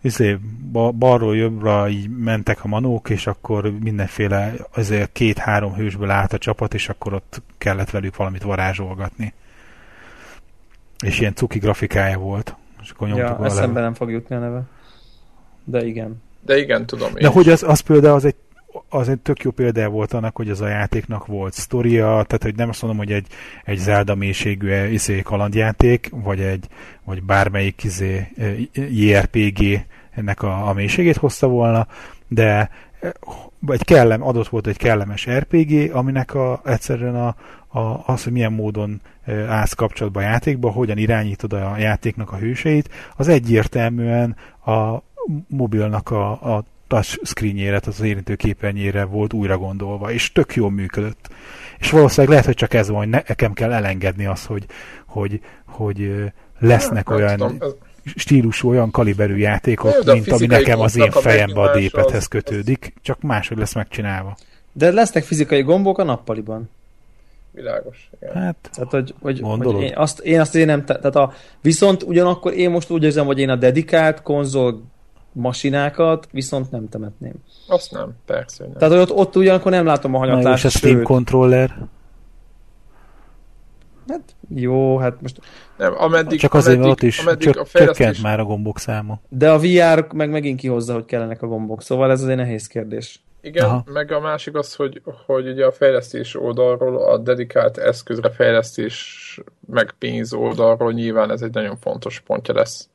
izé, balról jobbra így mentek a manók, és akkor mindenféle azért két-három hősből állt a csapat, és akkor ott kellett velük valamit varázsolgatni. És ilyen cuki grafikája volt. És akkor ja, eszembe nem fog jutni a neve. De igen. De igen, tudom. De hogy az, az például az egy az egy tök jó példa volt annak, hogy az a játéknak volt sztoria, tehát hogy nem azt mondom, hogy egy, egy Zelda mélységű izé, kalandjáték, vagy egy vagy bármelyik izé, JRPG ennek a, a mélységét hozta volna, de egy kellem, adott volt egy kellemes RPG, aminek a, egyszerűen a, a, az, hogy milyen módon állsz kapcsolatba a játékba, hogyan irányítod a játéknak a hőseit, az egyértelműen a mobilnak a, a touch screenjére, tehát az érintő képernyőre volt újra gondolva, és tök jól működött. És valószínűleg lehet, hogy csak ez van, hogy nekem kell elengedni azt, hogy, hogy, hogy lesznek olyan tudom, stílusú, olyan kaliberű játékok, Jó, mint ami nekem az én fejembe a dépethez kötődik, csak máshogy lesz megcsinálva. De lesznek fizikai gombok a nappaliban. Világos. Igen. Hát, tehát, hogy, hogy, hogy én, azt, én azt én nem, tehát a, viszont ugyanakkor én most úgy érzem, hogy én a dedikált konzol masinákat viszont nem temetném. Azt nem, persze. Nem. Tehát ott, ott ugyanakkor nem látom a hanyatlást. És a Steam controller? Hát jó, hát most... Nem, ameddig, Csak azért ameddig, ott is ameddig csök, a fejlesztés... csökkent már a gombok száma. De a VR meg megint kihozza, hogy kellenek a gombok, szóval ez azért nehéz kérdés. Igen, Aha. meg a másik az, hogy, hogy ugye a fejlesztés oldalról, a dedikált eszközre fejlesztés meg pénz oldalról nyilván ez egy nagyon fontos pontja lesz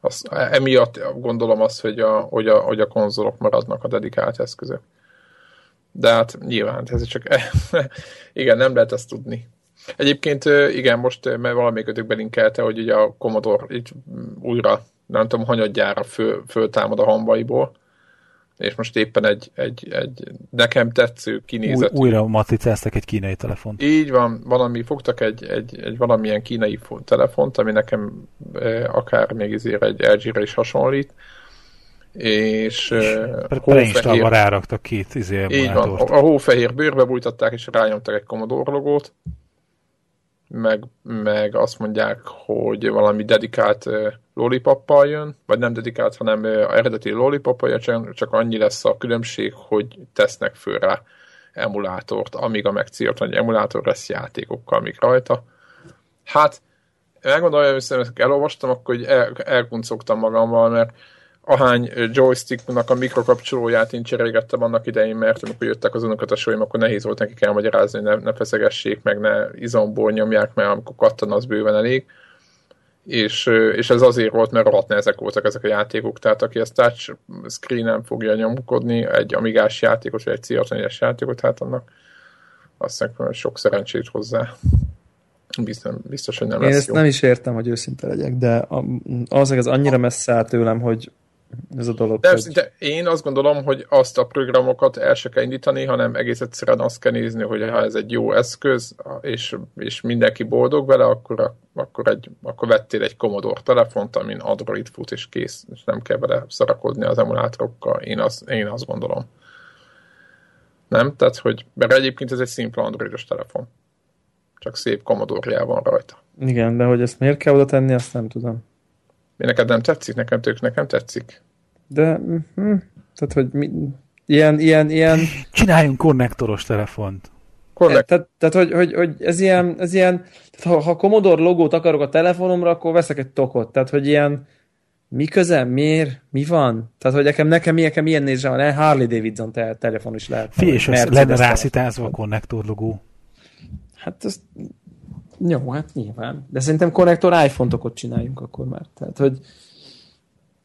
az, emiatt gondolom azt, hogy a, hogy, a, hogy a konzolok maradnak a dedikált eszközök. De hát nyilván, ez csak [LAUGHS] igen, nem lehet ezt tudni. Egyébként igen, most mert valamelyikötök belinkelte, hogy ugye a Commodore így újra, nem tudom, hanyadjára föl, föltámad a hambaiból, és most éppen egy, egy, egy nekem tetsző kinézet. Új, újra matricáztak egy kínai telefont. Így van, valami, fogtak egy, egy, egy valamilyen kínai telefont, ami nekem e, akár még ezért egy LG-re is hasonlít, és Preinstalva ráraktak két izé Így van, a, a hófehér bőrbe bújtatták, és rányomtak egy Commodore logót, meg, meg azt mondják, hogy valami dedikált lollipoppal jön, vagy nem dedikált, hanem eredeti lollipopja, csak annyi lesz a különbség, hogy tesznek föl rá emulátort, amíg a megcélt, hogy emulátor lesz játékokkal, amik rajta. Hát, megmondom, hogy elolvastam, akkor hogy el, elkuncogtam magammal, mert ahány joysticknak a mikrokapcsolóját én cserélgettem annak idején, mert amikor jöttek az unokatasoim, akkor nehéz volt nekik elmagyarázni, hogy ne, ne feszegessék, meg ne izomból nyomják, mert amikor kattan, az bőven elég. És, és ez azért volt, mert rohadt nehezek voltak ezek a játékok, tehát aki ezt touch screen-en fogja nyomkodni, egy amigás játékos, vagy egy ciatanyes játékot, hát annak azt hiszem, sok szerencsét hozzá. Biztos, biztos, hogy nem Én lesz ezt jó. nem is értem, hogy őszinte legyek, de az, az annyira messze áll tőlem, hogy ez a dolog. De, hogy... én azt gondolom, hogy azt a programokat el se kell indítani, hanem egész egyszerűen azt kell nézni, hogy ha ez egy jó eszköz, és, és mindenki boldog vele, akkor, akkor, egy, akkor vettél egy Commodore telefont, amin Android fut, és kész, és nem kell vele szarakodni az emulátorokkal. Én azt, én azt gondolom. Nem? Tehát, hogy, mert egyébként ez egy szimpla androidos telefon. Csak szép commodore van rajta. Igen, de hogy ezt miért kell oda tenni, azt nem tudom. Mi neked nem tetszik? Nekem tök nekem tetszik. De, hm, tehát, hogy mi, ilyen, ilyen, ilyen... Csináljunk konnektoros telefont. Connect. Tehát, tehát hogy, hogy, hogy, ez ilyen, ez ilyen tehát ha, ha Commodore logót akarok a telefonomra, akkor veszek egy tokot. Tehát, hogy ilyen, mi köze, miért, mi van? Tehát, hogy nekem, nekem, nekem milyen nézre van, Harley Davidson te, telefon is lehet. Fi, és lenne rászítázva a konnektor logó. Hát ez jó, hát nyilván. De szerintem konnektor iPhone-tokot csináljunk akkor már. Tehát, hogy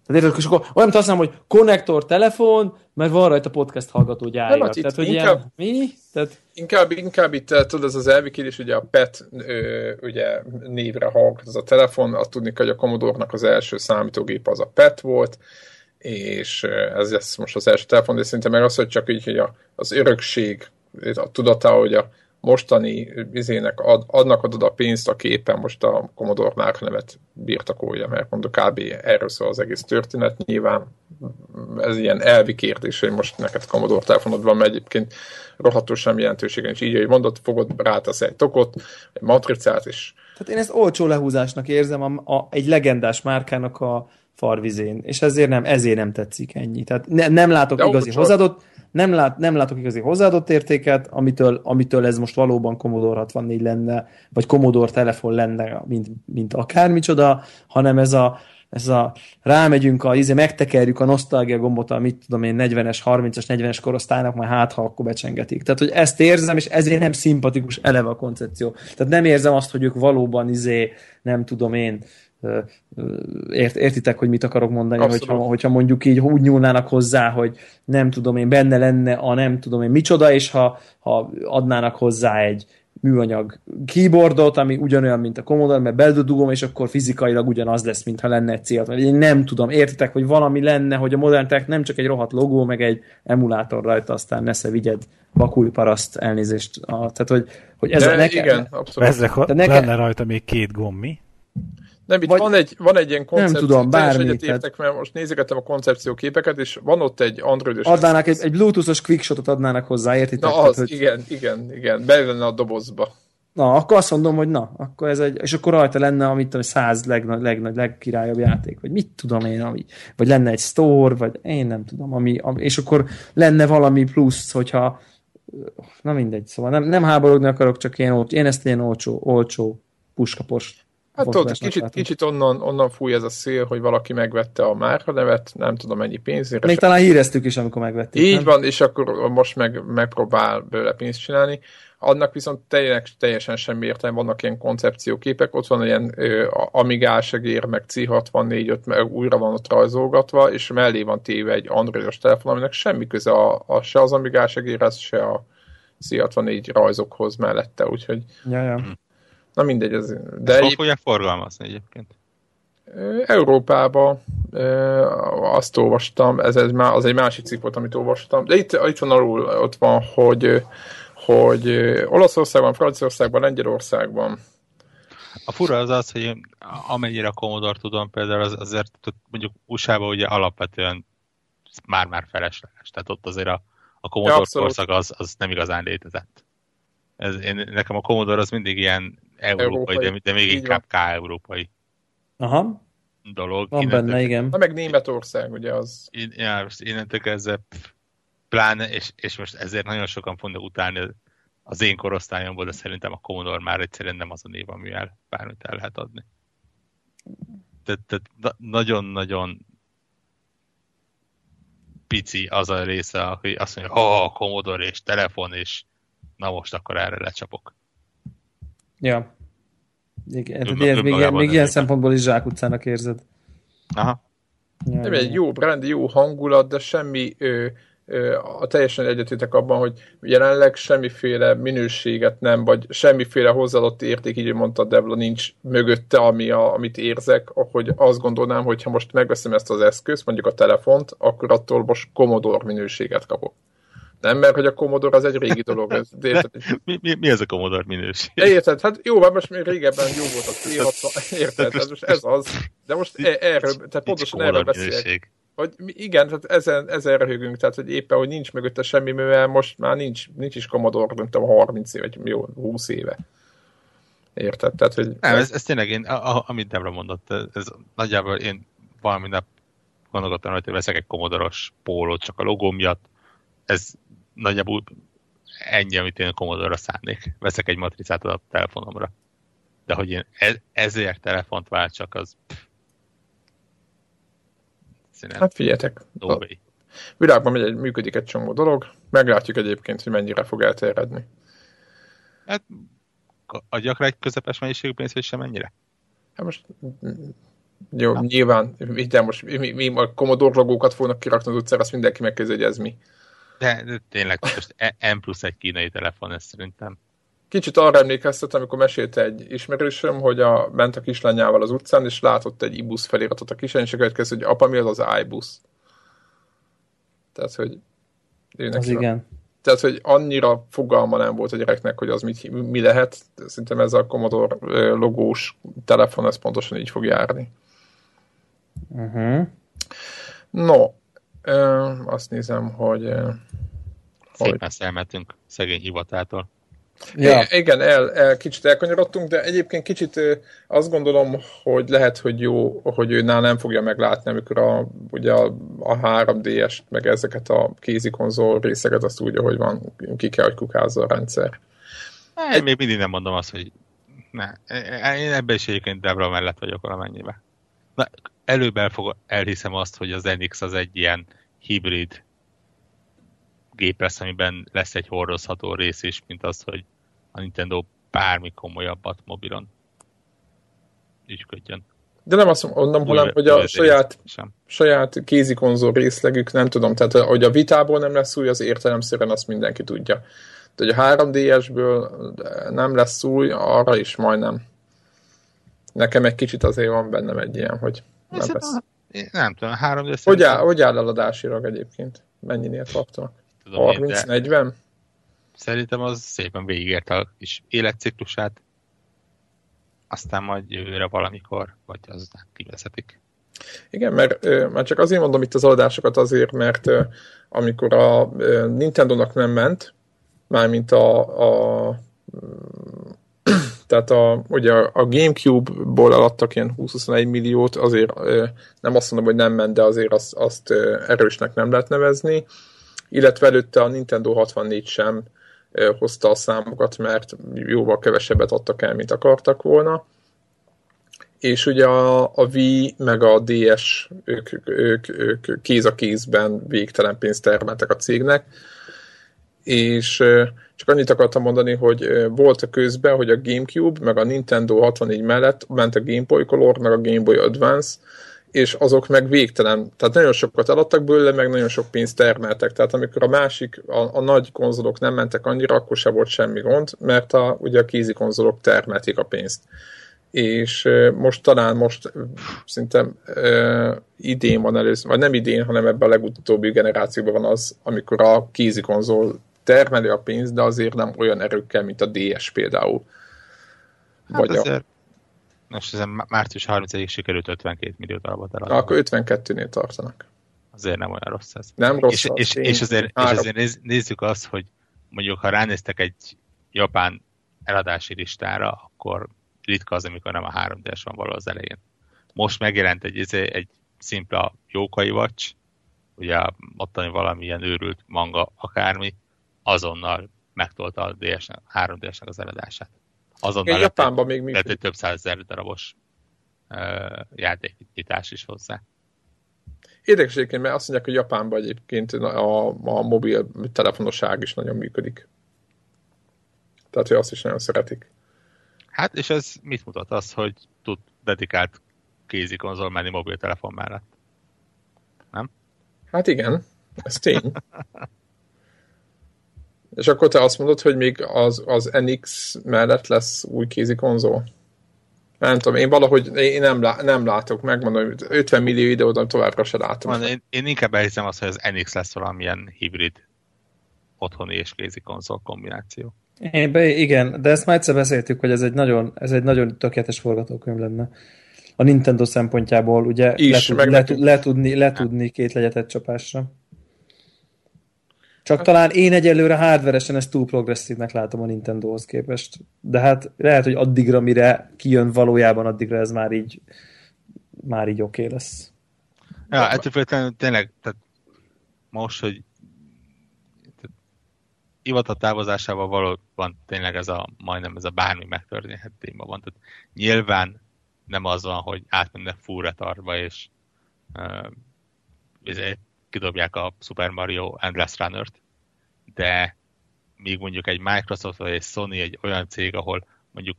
tehát érted, és akkor olyan, azt mondom, hogy konnektor telefon, mert van rajta podcast hallgató gyárja. Hát Tehát, hogy inkább, ilyen, mi? Tehát... Inkább, inkább itt, eh, tudod, ez az elvikélés, ugye a PET ö, ugye névre hallgat ez a telefon, azt tudni, hogy a Commodore-nak az első számítógép az a PET volt, és eh, ez lesz most az első telefon, de szerintem meg az, hogy csak így, hogy a, az örökség, a tudata, hogy a mostani izének ad, adnak adod a pénzt, a képen most a Commodore márkanevet birtakolja, mert mondjuk kb. erről szól az egész történet. Nyilván ez ilyen elvi kérdés, hogy most neked Commodore telefonod van, mert egyébként rohadtul sem jelentősége és így, hogy mondod, fogod, rátesz egy tokot, egy matricát, és... Tehát én ezt olcsó lehúzásnak érzem a, a, egy legendás márkának a farvizén, és ezért nem, ezért nem tetszik ennyi. Tehát ne, nem látok De igazi hozadott, nem, lát, nem látok igazi hozzáadott értéket, amitől, amitől ez most valóban Commodore 64 lenne, vagy Commodore telefon lenne, mint, mint akármicsoda, hanem ez a, ez a rámegyünk, a, izé, megtekerjük a nosztalgia gombot, a mit tudom én, 40-es, 30-as, 40-es korosztálynak, majd hát, ha akkor becsengetik. Tehát, hogy ezt érzem, és ezért nem szimpatikus eleve a koncepció. Tehát nem érzem azt, hogy ők valóban izé, nem tudom én, ért, értitek, hogy mit akarok mondani, hogyha, hogyha mondjuk így úgy nyúlnának hozzá, hogy nem tudom én, benne lenne a nem tudom én micsoda, és ha, ha adnának hozzá egy műanyag keyboardot, ami ugyanolyan, mint a Commodore, mert beldudugom, és akkor fizikailag ugyanaz lesz, mintha lenne egy cél. Én nem tudom, értitek, hogy valami lenne, hogy a Modern Tech nem csak egy rohadt logó, meg egy emulátor rajta, aztán nesze vigyed bakúj paraszt elnézést. A, tehát, hogy, hogy ez De a nekem... Igen, abszolút. Ezek, lenne rajta még két gomb, mi? Nem, itt Vagy van, egy, van egy ilyen koncepció, nem tudom, bármi. Tehát... mert most nézegetem a koncepcióképeket, és van ott egy androidos... Adnának egy, egy bluetoothos quickshotot adnának hozzá, értitek? Na az, tehát, hogy... igen, igen, igen, bejönne a dobozba. Na, akkor azt mondom, hogy na, akkor ez egy, és akkor rajta lenne, amit tudom, száz legnagy, legnagy, legkirályabb játék, vagy mit tudom én, ami, vagy lenne egy store, vagy én nem tudom, ami, ami és akkor lenne valami plusz, hogyha na mindegy, szóval nem, nem háborogni akarok, csak én, én ezt ilyen olcsó, olcsó puskapost Hát tudod, kicsit, kicsit onnan, onnan fúj ez a szél, hogy valaki megvette a márka nevet, nem tudom mennyi pénzért. Még talán híreztük is, amikor megvették. Így nem? van, és akkor most meg, megpróbál belőle pénzt csinálni. Annak viszont teljesen, teljesen semmi értelme, vannak ilyen koncepcióképek, ott van ilyen ö, Amigás egér, meg C64, meg újra van ott rajzolgatva, és mellé van téve egy androidos telefon, aminek semmi köze a, a se az Amigás egérhez, se a C64 rajzokhoz mellette, úgyhogy ja, ja. Na mindegy, ez... De Hol fogják forgalmazni egyébként? Európába azt olvastam, ez egy, az egy másik cikk volt, amit olvastam, de itt, itt van alul, ott van, hogy, hogy Olaszországban, Franciaországban, Lengyelországban. A fura az az, hogy amennyire a Commodore tudom például, az, azért mondjuk USA-ban ugye alapvetően már-már felesleges, tehát ott azért a, a Commodore ja, korszak az, az nem igazán létezett. Ez, én, nekem a Commodore az mindig ilyen európai, európai. De, de még Így inkább K-európai. Aha. Dolog. Van innentől, benne, igen. Na meg Németország, ugye az. Én, ja, most innentől kezdve pláne, és, és most ezért nagyon sokan fognak utálni az én korosztályomból, de szerintem a Commodore már egyszerűen nem az a név, amivel bármit el lehet adni. Tehát, nagyon-nagyon pici az a része, hogy azt mondja, ha oh, Commodore és telefon, és na most akkor erre lecsapok. Ja. Igen, tehát ilyen, még, ilyen, még ilyen szempontból is zsákutcának érzed. Aha. Ja, nem egy jó brand, jó hangulat, de semmi ö, ö, a teljesen egyetétek abban, hogy jelenleg semmiféle minőséget nem, vagy semmiféle hozzáadott érték, így mondta Devla, nincs mögötte, ami a, amit érzek, hogy azt gondolnám, hogy ha most megveszem ezt az eszközt, mondjuk a telefont, akkor attól most Commodore minőséget kapok. Nem, mert hogy a Commodore az egy régi dolog. Ez, [LAUGHS] de érted? mi, mi, mi, ez a Commodore minőség? De érted? Hát jó, már most még régebben jó volt a [LAUGHS] C6, érted? Hát most ez az. De most e, erről, tehát pontosan erről beszélek. Hogy igen, tehát ezen, ezen röhögünk, tehát hogy éppen, hogy nincs mögötte semmi, mivel most már nincs, nincs is Commodore, nem tudom, 30 éve, vagy jó, 20 éve. Érted? Tehát, hogy nem, ez, ez tényleg én, a, amit Debra mondott, ez nagyjából én valami nap gondolkodtam, hogy veszek egy komodoros pólót csak a logó miatt, ez nagyjából ennyi, amit én a Commodore-ra szánnék. Veszek egy matricát a telefonomra. De hogy én e- ezért telefont váltsak, az... Színen. Hát figyeljetek, no a világban megy egy, működik egy csomó dolog, meglátjuk egyébként, hogy mennyire fog elterjedni. Hát adjak rá egy közepes mennyiségű pénzt, vagy sem mennyire? Hát most jó, hát. nyilván, de most mi, mi a Commodore logókat fognak kirakni az utcára, azt mindenki megkezdi, hogy ez mi. De, de tényleg, most e- M plusz egy kínai telefon, ez szerintem. Kicsit arra emlékeztet, amikor mesélte egy ismerősöm, hogy a, ment a kislányával az utcán, és látott egy ibusz feliratot a kislány, és következő, hogy apa, mi az az iBus? Tehát, hogy az igen. Tehát, hogy annyira fogalma nem volt a gyereknek, hogy az mit, mi lehet. Szerintem ez a Commodore logós telefon, ez pontosan így fog járni. Uh-huh. No, ö, azt nézem, hogy... Szépen hogy... elmentünk szegény hivatától. Ja. igen, el, el, kicsit elkanyarodtunk, de egyébként kicsit azt gondolom, hogy lehet, hogy jó, hogy ő nál nem fogja meglátni, amikor a, ugye a, a 3D-est, meg ezeket a kézi konzol részeket azt úgy, hogy van, ki kell, hogy kukázza a rendszer. Én Egy... még mindig nem mondom azt, hogy ne. Én ebben is egyébként Debra mellett vagyok valamennyibe. Na, előbb elfog, elhiszem azt, hogy az NX az egy ilyen hibrid gép lesz, amiben lesz egy hordozható rész is, mint az, hogy a Nintendo bármi komolyabbat mobilon ügyködjön. De nem azt mondom, hanem, hogy a saját, saját kézi konzol részlegük, nem tudom, tehát hogy a vitából nem lesz új, az értelemszerűen azt mindenki tudja. De hogy a 3DS-ből nem lesz új, arra is majdnem. Nekem egy kicsit azért van bennem egy ilyen, hogy nem lesz. Nem tudom, 3D hogy áll, hogy áll eladásilag egyébként? Mennyinél tartanak? 30-40? Szerintem az szépen végigért a kis életciklusát, aztán majd jövőre valamikor, vagy azután kivezetik. Igen, mert már csak azért mondom itt az adásokat azért, mert amikor a Nintendo-nak nem ment, mármint a, a tehát a, ugye a Gamecube-ból eladtak ilyen 20-21 milliót, azért nem azt mondom, hogy nem ment, de azért azt, azt erősnek nem lehet nevezni, illetve előtte a Nintendo 64 sem hozta a számokat, mert jóval kevesebbet adtak el, mint akartak volna. És ugye a, a Wii meg a DS, ők, ők, ők kéz a kézben végtelen pénzt termeltek a cégnek, és csak annyit akartam mondani, hogy volt a közben, hogy a Gamecube meg a Nintendo 64 mellett ment a Game Boy Color meg a Game Boy Advance, és azok meg végtelen, tehát nagyon sokat eladtak belőle, meg nagyon sok pénzt termeltek. Tehát amikor a másik, a, a nagy konzolok nem mentek annyira, akkor se volt semmi gond, mert a, ugye a kézi konzolok termelték a pénzt. És most talán most szinte uh, idén van először, vagy nem idén, hanem ebben a legutóbbi generációban van az, amikor a kézi konzol termeli a pénzt, de azért nem olyan erőkkel, mint a DS például. Hát vagy azért a... Most ezen március 30-ig sikerült 52 millió darabot eladni. Akkor 52-nél tartanak. Azért nem olyan rossz ez. Nem rossz és, az és, és, azért, és azért nézzük azt, hogy mondjuk ha ránéztek egy japán eladási listára, akkor ritka az, amikor nem a 3D-es van való az elején. Most megjelent egy, izé, egy szimpla jókai watch, ugye ottani valamilyen őrült manga akármi, azonnal megtolta a DS, 3DS-nek az eladását azonnal Japánban még Lehet, hogy több százezer darabos uh, játékítás is hozzá. Érdekes egyébként, mert azt mondják, hogy Japánban egyébként a, a mobil telefonosság is nagyon működik. Tehát, hogy azt is nagyon szeretik. Hát, és ez mit mutat? Az, hogy tud dedikált kézi konzol menni mobiltelefon mellett. Nem? Hát igen, ez tény. [LAUGHS] És akkor te azt mondod, hogy még az, az NX mellett lesz új kézi konzol? Nem tudom, én valahogy én nem, lá, nem látok, megmondom, hogy 50 millió ide továbbra se látom. Van, én, én inkább elhiszem azt, hogy az NX lesz valamilyen hibrid otthoni és kézi konzol kombináció. Én be, igen, de ezt már egyszer beszéltük, hogy ez egy nagyon, ez egy nagyon tökéletes forgatókönyv lenne. A Nintendo szempontjából ugye Is, letud, letud, letudni, letudni két legyetet csapásra. Csak talán én egyelőre hardveresen ezt túl progresszívnek látom a Nintendohoz képest. De hát lehet, hogy addigra, mire kijön valójában, addigra ez már így már így oké okay lesz. Ja, ettől függetlenül tényleg, tehát most, hogy Ivata távozásával valóban tényleg ez a majdnem ez a bármi megtörténhet téma van. Tehát nyilván nem az van, hogy átmennek full retardba, és uh, kidobják a Super Mario Endless Runner-t, de még mondjuk egy Microsoft vagy egy Sony egy olyan cég, ahol mondjuk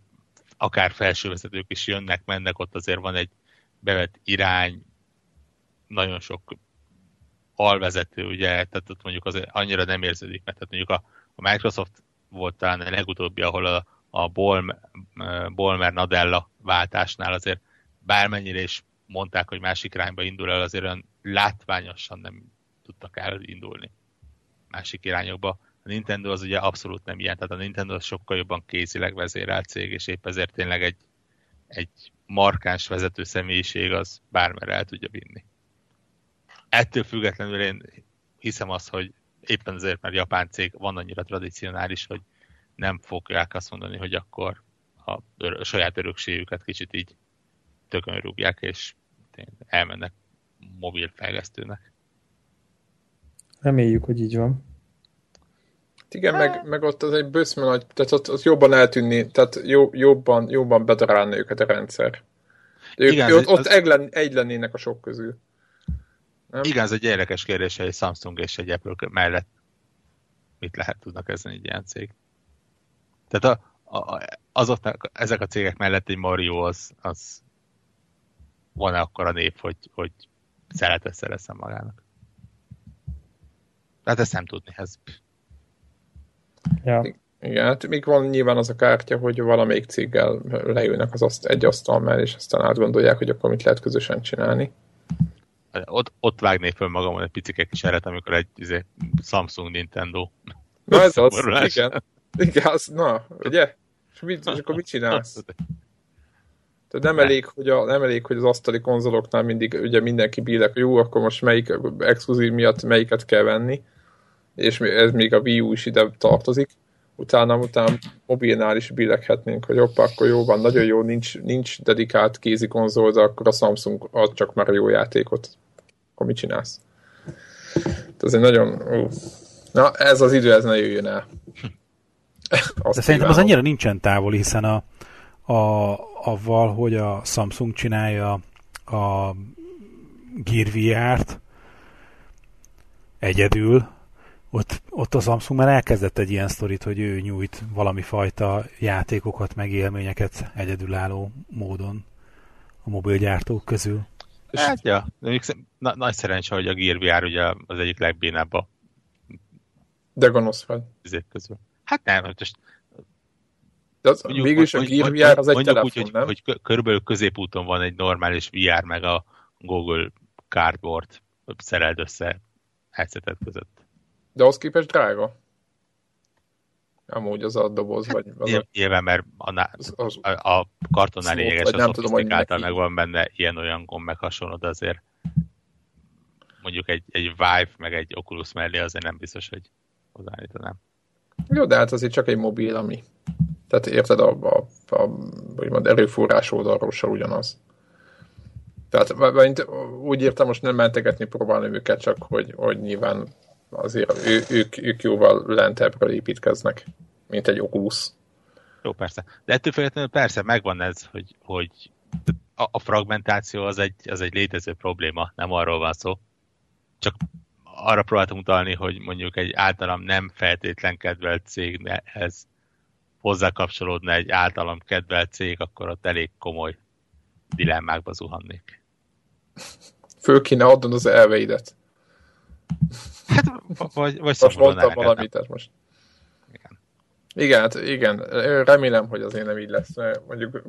akár felsővezetők is jönnek, mennek, ott azért van egy bevett irány, nagyon sok alvezető, ugye, tehát ott mondjuk az annyira nem érződik, mert tehát mondjuk a, a Microsoft volt talán a legutóbbi, ahol a, a Bolmer Nadella váltásnál azért bármennyire is mondták, hogy másik irányba indul el, azért olyan látványosan nem tudtak elindulni másik irányokba. A Nintendo az ugye abszolút nem ilyen, tehát a Nintendo az sokkal jobban kézileg vezérelt cég, és épp ezért tényleg egy, egy markáns vezető személyiség az bármerre el tudja vinni. Ettől függetlenül én hiszem azt, hogy éppen azért, mert japán cég van annyira tradicionális, hogy nem fogják azt mondani, hogy akkor a, a saját örökségüket kicsit így tökön rúgják, és elmennek mobil fejlesztőnek. Reméljük, hogy így van. Igen, meg, meg ott az egy bőszme nagy, tehát ott, ott jobban eltűnni, tehát jó, jobban, jobban bedarálni őket a rendszer. ők, Igen, ott, ott az... egy, len, egy lennének a sok közül. Nem? Igen, ez egy érdekes kérdés, hogy egy Samsung és egy Apple mellett mit lehet tudnak ezen egy ilyen cég. Tehát a, a, azoknak, ezek a cégek mellett egy Mario az, az van-e akkor a nép, hogy, hogy szeretet szerezzen magának. Tehát ezt nem tudni, ez... Ja. Igen, hát még van nyilván az a kártya, hogy valamelyik céggel leülnek az aszt, egy asztal mellé, és aztán átgondolják, hogy akkor mit lehet közösen csinálni. Ott, ott vágnék föl magamon egy picike kis eret, amikor egy izé, Samsung Nintendo Na ez az, [LAUGHS] igen. Igen, az, na, ugye? És, mit, és akkor mit csinálsz? [LAUGHS] Tehát nem elég, hogy a, nem elég, hogy az asztali konzoloknál mindig ugye mindenki bílek, hogy jó, akkor most melyik exkluzív miatt melyiket kell venni, és ez még a Wii U is ide tartozik. Utána, utána mobilnál is billeghetnénk, hogy hoppá, akkor jó van, nagyon jó, nincs, nincs dedikált kézi konzol, de akkor a Samsung ad csak már jó játékot. Akkor mit csinálsz? Ez egy nagyon... Na, ez az idő, ez ne jöjjön el. de szerintem az annyira nincsen távol, hiszen a, a, avval, hogy a Samsung csinálja a Gear VR-t egyedül, ott, ott a Samsung már elkezdett egy ilyen sztorit, hogy ő nyújt valami fajta játékokat, meg élményeket egyedülálló módon a mobilgyártók közül. Hát, ja, na, nagy szerencse, hogy a Gear VR ugye az egyik legbénább a de gonosz vagy. Közül. Hát nem, most de az, mondjuk, mégis a Gear VR az egy telefon, úgy, nem? Hogy, hogy körülbelül középúton van egy normális VR, meg a Google Cardboard szereld össze headsetet között. De az képest drága. Amúgy az a doboz, vagy... Az nyilván, mert a, az, az, a, a kartonnál lényeges, a hogy által meg van benne ilyen-olyan gomb meg hasonló, de azért mondjuk egy, egy Vive, meg egy Oculus mellé azért nem biztos, hogy hozzáállítanám. Jó, de hát azért csak egy mobil, ami tehát érted, a, a, a úgymond erőforrás oldalról se ugyanaz. Tehát úgy értem, most nem mentegetni próbálni őket, csak hogy, hogy nyilván azért ő, ők, ők jóval lentebbről építkeznek, mint egy Oculus. Jó, persze. De ettől függetlenül persze megvan ez, hogy, hogy a, a fragmentáció az egy, az egy létező probléma, nem arról van szó. Csak arra próbáltam utalni, hogy mondjuk egy általam nem feltétlen kedvelt céghez hozzá kapcsolódna egy általam kedvelt cég, akkor ott elég komoly dilemmákba zuhannék. Föl kéne adnod az elveidet. Hát, vagy, vagy most mondtam valamit, most. Igen. Igen, hát igen, remélem, hogy azért nem így lesz. Mondjuk,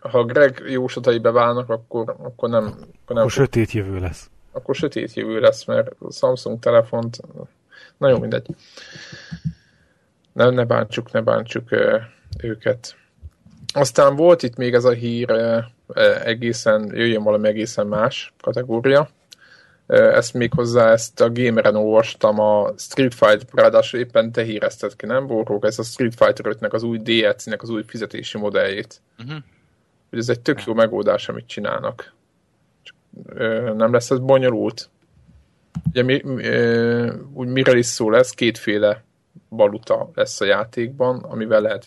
ha Greg jósatai beválnak, akkor, akkor nem... Akkor, nem akkor sötét jövő lesz. Akkor sötét jövő lesz, mert a Samsung telefont... Na jó, mindegy ne, ne bántsuk, ne bántsuk őket. Aztán volt itt még ez a hír egészen, jöjjön valami egészen más kategória. Ezt még hozzá, ezt a Gameren olvastam, a Street Fighter, ráadásul éppen te hírezted ki, nem, Borrók? Ez a Street Fighter 5 az új DLC-nek az új fizetési modelljét. Uh-huh. Hogy ez egy tök jó megoldás, amit csinálnak. Csak, nem lesz ez bonyolult? Ugye mi, mi, úgy miről is szól ez? Kétféle valuta lesz a játékban, amivel lehet,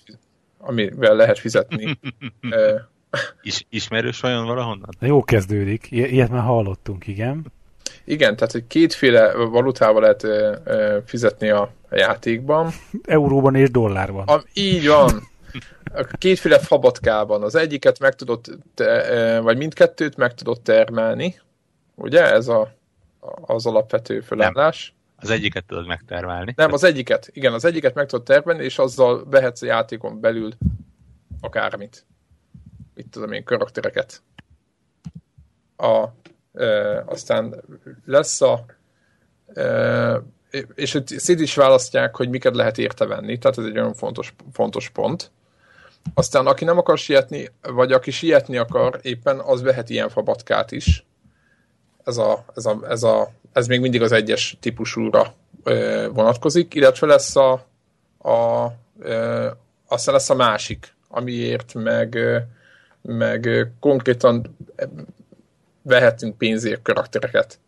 amivel lehet fizetni. [LAUGHS] Is, ismerős vajon valahonnan? Jó kezdődik. I- ilyet már hallottunk, igen. Igen, tehát hogy kétféle valutával lehet ö, ö, fizetni a, a játékban. [LAUGHS] Euróban és dollárban. A, így van. Kétféle fabatkában. Az egyiket meg tudott, te, vagy mindkettőt meg tudott termelni. Ugye? Ez a, az alapvető felállás. Az egyiket tudod megtermelni. Nem, az egyiket. Igen, az egyiket meg tudod termelni, és azzal vehetsz a játékon belül akármit. Mit tudom én, karaktereket. A, e, aztán lesz a e, és szét is választják, hogy miket lehet érte venni, tehát ez egy olyan fontos, fontos pont. Aztán aki nem akar sietni, vagy aki sietni akar éppen, az vehet ilyen fabatkát is. Ez, a, ez, a, ez, a, ez még mindig az egyes típusúra ö, vonatkozik, illetve lesz a, a ö, aztán lesz a másik, amiért meg, ö, meg konkrétan vehetünk pénzért karaktereket.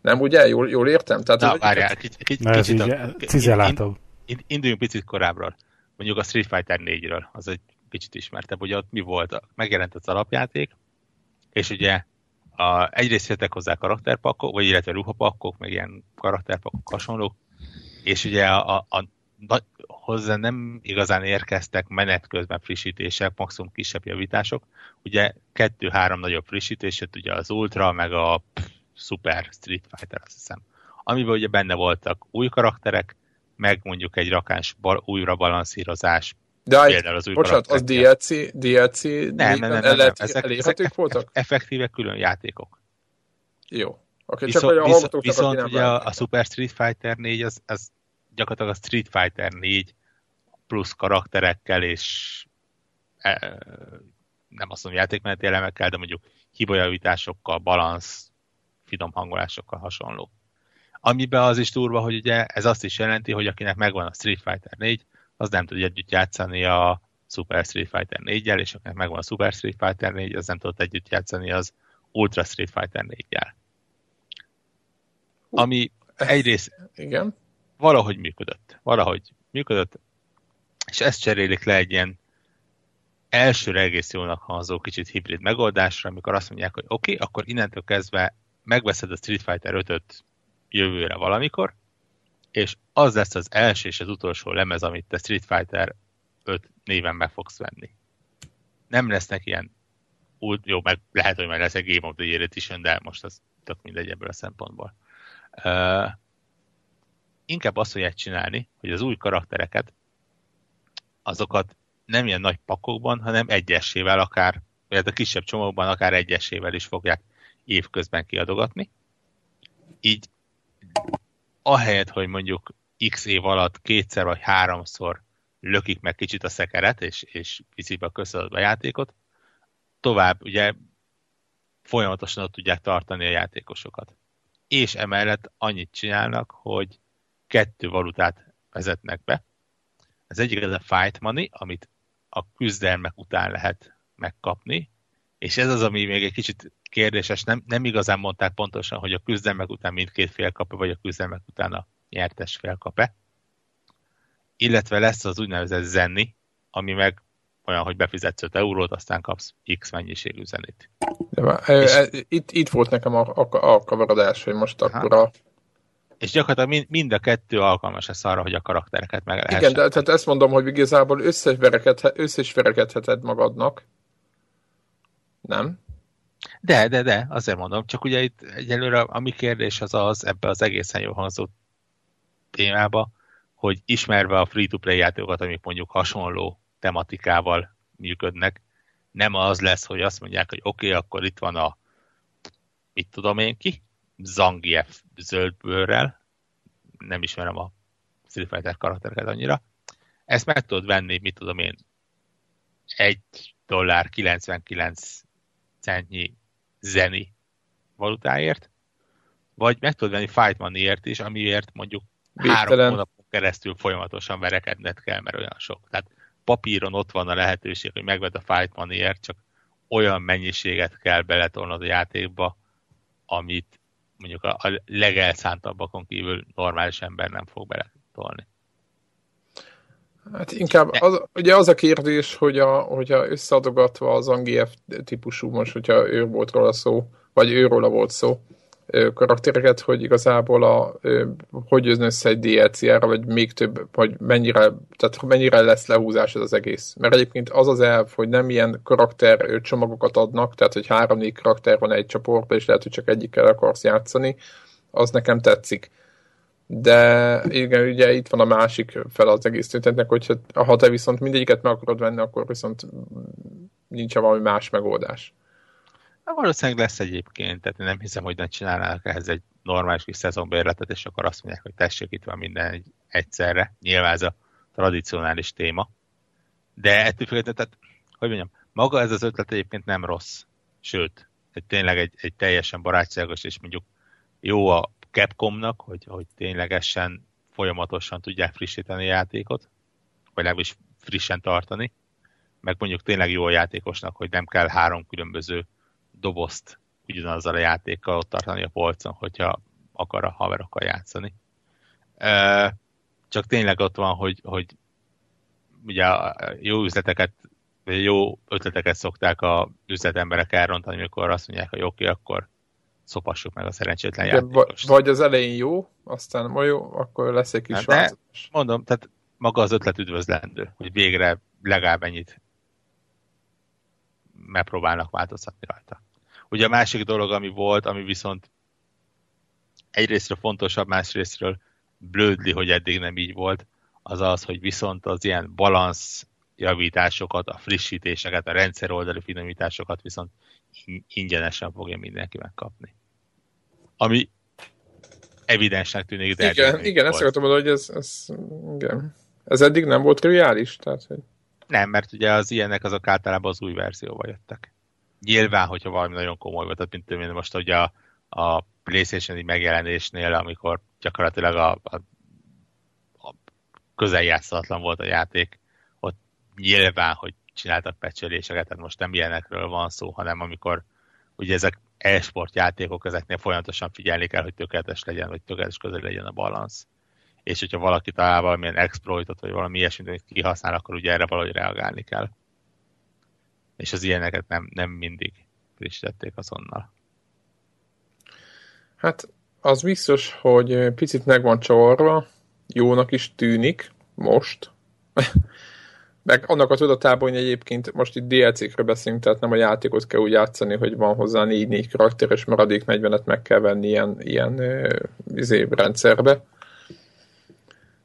Nem ugye? Jól, jól értem? Tehát Na, várjál, kicsit, kicsit, kicsit cizelátabb. Induljunk picit korábbról. Mondjuk a Street Fighter 4-ről, az egy kicsit ismertebb. Ugye ott mi volt? Megjelent az alapjáték, és ugye a, egyrészt jöttek hozzá karakterpakkok, vagy illetve ruhapakkok, meg ilyen karakterpakkok hasonlók, és ugye a, a, a, hozzá nem igazán érkeztek menet közben frissítések, maximum kisebb javítások. Ugye kettő-három nagyobb frissítés, ugye az Ultra, meg a pff, Super Street Fighter, azt hiszem. Amiben ugye benne voltak új karakterek, meg mondjuk egy rakás bal, újra balanszírozás, de például az új bocsánat, az DLC, DLC nem, nem, nem, nem, nem. Ezek, ezek voltak? Effektíve külön játékok. Jó. Okay, viszont csak, viszont, viszont ugye a, a Super Street Fighter 4 az, az gyakorlatilag a Street Fighter 4 plusz karakterekkel és e, nem azt mondom játékmeneti elemekkel, de mondjuk hibajavításokkal, balansz, finom hangolásokkal hasonló. Amiben az is turva, hogy ugye ez azt is jelenti, hogy akinek megvan a Street Fighter 4, az nem tud együtt játszani a Super Street Fighter 4-jel, és akinek megvan a Super Street Fighter 4, az nem tudott együtt játszani az Ultra Street Fighter 4-jel. Ami egyrészt Igen. valahogy működött. Valahogy működött, és ezt cserélik le egy ilyen elsőre egész jónak hangzó kicsit hibrid megoldásra, amikor azt mondják, hogy oké, okay, akkor innentől kezdve megveszed a Street Fighter 5-öt jövőre valamikor, és az lesz az első és az utolsó lemez, amit te Street Fighter 5 néven meg fogsz venni. Nem lesznek ilyen úgy, jó, meg lehet, hogy majd lesz egy Game of the Year Edition, de most az tök mindegy ebből a szempontból. Uh, inkább azt fogják csinálni, hogy az új karaktereket, azokat nem ilyen nagy pakokban, hanem egyesével akár, vagy a kisebb csomagban akár egyesével is fogják évközben kiadogatni. Így ahelyett, hogy mondjuk x év alatt kétszer vagy háromszor lökik meg kicsit a szekeret, és, és viszik be a a játékot, tovább ugye folyamatosan ott tudják tartani a játékosokat. És emellett annyit csinálnak, hogy kettő valutát vezetnek be. Az egyik az a fight money, amit a küzdelmek után lehet megkapni, és ez az, ami még egy kicsit kérdéses, nem, nem igazán mondták pontosan, hogy a küzdelmek után mindkét fél kap vagy a küzdelmek után a nyertes fél kap-e. Illetve lesz az úgynevezett zenni, ami meg olyan, hogy befizetsz 5 eurót, aztán kapsz X mennyiségű zenét. De, és, itt, itt volt nekem a, a, a kavarodás, hogy most aha. akkor a és gyakorlatilag mind, a kettő alkalmas lesz arra, hogy a karaktereket meg lehessen. Igen, de tehát ezt mondom, hogy igazából összesverekedheted magadnak. Nem? De, de, de, azért mondom, csak ugye itt egyelőre a mi kérdés az az ebbe az egészen jó hangzó témába, hogy ismerve a free-to-play játékokat, amik mondjuk hasonló tematikával működnek, nem az lesz, hogy azt mondják, hogy oké, okay, akkor itt van a mit tudom én ki, Zangief zöldbőrrel, nem ismerem a Street Fighter karaktereket annyira. Ezt meg tudod venni, mit tudom én, egy dollár 99 centnyi zeni valutáért, vagy meg tudod venni Fight Money-ért is, amiért mondjuk Végtelen. három hónapon keresztül folyamatosan verekedned kell, mert olyan sok. Tehát papíron ott van a lehetőség, hogy megved a Fight Money-ért, csak olyan mennyiséget kell beletolnod a játékba, amit mondjuk a, legelszántabbakon kívül normális ember nem fog beletolni. Hát inkább az, ugye az a kérdés, hogy a, hogyha összeadogatva az Angief típusú, most hogyha ő volt róla szó, vagy őróla volt szó, karaktereket, hogy igazából a, hogy jön össze egy DLC-re, vagy még több, vagy mennyire, tehát mennyire lesz lehúzás ez az egész. Mert egyébként az az elv, hogy nem ilyen karakter csomagokat adnak, tehát hogy három-négy karakter van egy csoportban, és lehet, hogy csak egyikkel akarsz játszani, az nekem tetszik. De igen, ugye itt van a másik fel az egész történetnek, hogy ha te viszont mindegyiket meg akarod venni, akkor viszont nincs valami más megoldás. Na, valószínűleg lesz egyébként, tehát én nem hiszem, hogy ne csinálnának ehhez egy normális kis szezonbérletet, és akkor azt mondják, hogy tessék, itt van minden egy, egyszerre. Nyilván ez a tradicionális téma. De ettől függetlenül, tehát, hogy mondjam, maga ez az ötlet egyébként nem rossz. Sőt, egy, tényleg egy, egy teljesen barátságos, és mondjuk jó a Capcomnak, hogy, hogy ténylegesen folyamatosan tudják frissíteni a játékot, vagy legalábbis frissen tartani, meg mondjuk tényleg jó a játékosnak, hogy nem kell három különböző dobozt ugyanazzal a játékkal ott tartani a polcon, hogyha akar a haverokkal játszani. Csak tényleg ott van, hogy, hogy ugye jó üzleteket, jó ötleteket szokták a üzletemberek elrontani, amikor azt mondják, hogy oké, okay, akkor szopassuk meg a szerencsétlen játékost. Vagy az elején jó, aztán ma jó, akkor lesz egy kis hát, Mondom, tehát maga az ötlet üdvözlendő, hogy végre legalább ennyit megpróbálnak változtatni rajta. Ugye a másik dolog, ami volt, ami viszont egyrésztről fontosabb, másrésztről blödli, hogy eddig nem így volt, az az, hogy viszont az ilyen balansz javításokat, a frissítéseket, a rendszer oldali finomításokat viszont ingyenesen fogja mindenki megkapni. Ami evidensnek tűnik, de Igen, igen ezt akartam mondani, hogy ez, ez, igen. ez eddig nem volt triviális? Tehát, hogy... Nem, mert ugye az ilyenek azok általában az új verzióval jöttek nyilván, hogyha valami nagyon komoly volt, tehát mint tudom most ugye a, a playstation megjelenésnél, amikor gyakorlatilag a, a, a közeljátszatlan volt a játék, ott nyilván, hogy csináltak pecseléseket, tehát most nem ilyenekről van szó, hanem amikor ugye ezek e-sport játékok, ezeknél folyamatosan figyelni kell, hogy tökéletes legyen, vagy tökéletes közel legyen a balansz. És hogyha valaki talál valamilyen exploitot, vagy valami ilyesmit, amit kihasznál, akkor ugye erre valahogy reagálni kell és az ilyeneket nem, nem mindig frissítették azonnal. Hát az biztos, hogy picit meg van csavarva, jónak is tűnik most, [LAUGHS] meg annak a tudatában, hogy egyébként most itt DLC-kről beszélünk, tehát nem a játékot kell úgy játszani, hogy van hozzá 4-4 karakteres maradék 40-et meg kell venni ilyen, ilyen izé, rendszerbe.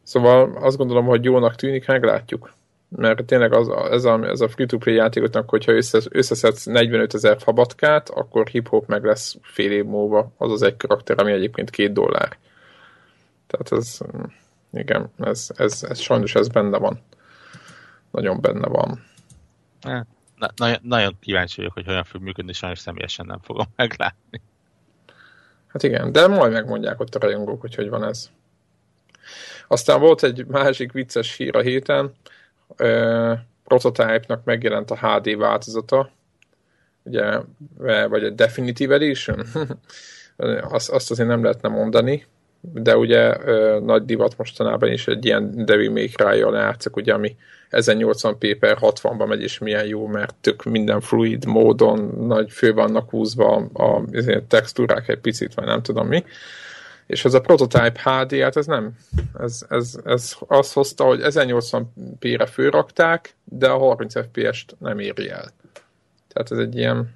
Szóval azt gondolom, hogy jónak tűnik, meglátjuk mert tényleg az, ez, a, ez a free-to-play játékotnak, hogyha össze, összeszedsz 45 ezer fabatkát, akkor hip-hop meg lesz fél év múlva az az egy karakter, ami egyébként két dollár. Tehát ez, igen, ez, ez, ez sajnos ez benne van. Nagyon benne van. Na, na, nagyon kíváncsi vagyok, hogy hogyan fog működni, sajnos személyesen nem fogom [LAUGHS] meglátni. Hát igen, de majd megmondják ott a rajongók, hogy hogy van ez. Aztán volt egy másik vicces hír a héten, prototype-nak megjelent a HD változata, ugye, vagy a Definitive Edition, [LAUGHS] azt, azt azért nem lehetne mondani, de ugye nagy divat mostanában is egy ilyen Devil May Cry-jal játszik, ugye, ami 1080p per 60-ba megy, és milyen jó, mert tök minden fluid módon nagy fő vannak húzva a, a textúrák egy picit, vagy nem tudom mi. És ez a Prototype HD, hát ez nem. Ez, ez, ez azt hozta, hogy 1080p-re főrakták, de a 30 FPS-t nem éri el. Tehát ez egy ilyen...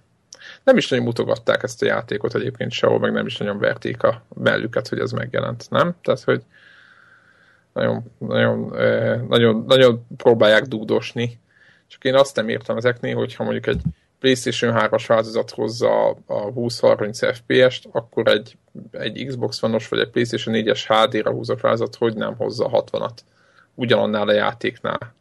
Nem is nagyon mutogatták ezt a játékot egyébként sehol, meg nem is nagyon verték a mellüket, hogy ez megjelent, nem? Tehát, hogy nagyon, nagyon, nagyon, nagyon próbálják dúdosni. Csak én azt nem értem ezeknél, hogyha mondjuk egy PlayStation 3-as változat hozza a 20-30 FPS-t, akkor egy, egy Xbox One-os vagy egy PlayStation 4-es HD-ra húzott változat hogy nem hozza a 60-at ugyanannál a játéknál.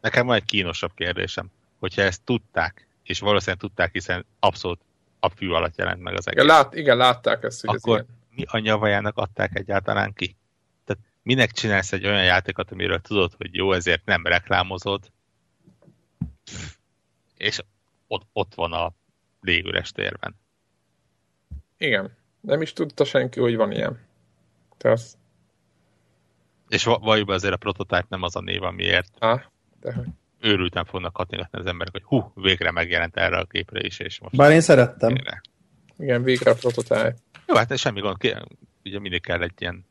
Nekem van egy kínosabb kérdésem. Hogyha ezt tudták, és valószínűleg tudták, hiszen abszolút a fű alatt jelent meg az egész. Igen, lát, igen látták ezt, hogy Akkor ez mi a nyavajának adták egyáltalán ki? Minek csinálsz egy olyan játékot, amiről tudod, hogy jó, ezért nem reklámozod, és ott, ott van a légüres térben. Igen. Nem is tudta senki, hogy van ilyen. Tehát És valójában azért a prototype nem az a név, amiért Á, de őrülten fognak kattingatni az emberek, hogy hú, végre megjelent erre a képre is, és most... Bár én szerettem. Végre. Igen, végre a prototype. Jó, hát semmi gond, ugye mindig kell egy ilyen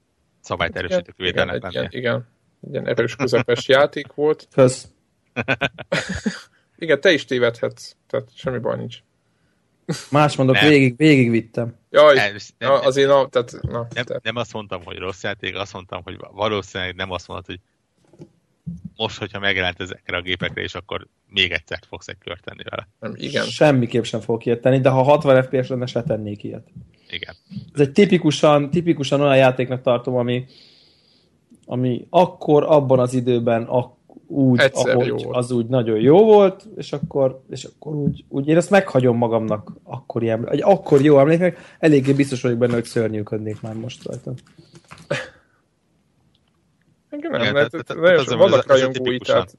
szabályt erősítő védelmet igen, lennie. igen, igen, ilyen erős közepes [LAUGHS] játék volt. Kösz. [LAUGHS] Igen, te is tévedhetsz, tehát semmi baj nincs. Más mondok, Nem. végig, végig vittem. Jaj, Nem, nem, na, azért na, tehát, na, nem, tehát, nem azt mondtam, hogy rossz játék, azt mondtam, hogy valószínűleg nem azt mondod, hogy most, hogyha megjelent ezekre a gépekre, és akkor még egyszer fogsz egy kört tenni vele. nem, igen. Semmiképp sem fogok ilyet tenni, de ha 60 FPS lenne, se tennék ilyet. Igen. Ez egy tipikusan, tipikusan olyan játéknak tartom, ami, ami akkor, abban az időben ak, úgy, Egyszer ahogy jó volt. az úgy nagyon jó volt, és akkor, és akkor úgy, úgy, én ezt meghagyom magamnak akkor ilyen, egy akkor jó emléknek, eléggé biztos vagyok benne, hogy szörnyűködnék már most rajta. Igen, nem, Igen, mert, tehát- vannak rajongói, tehát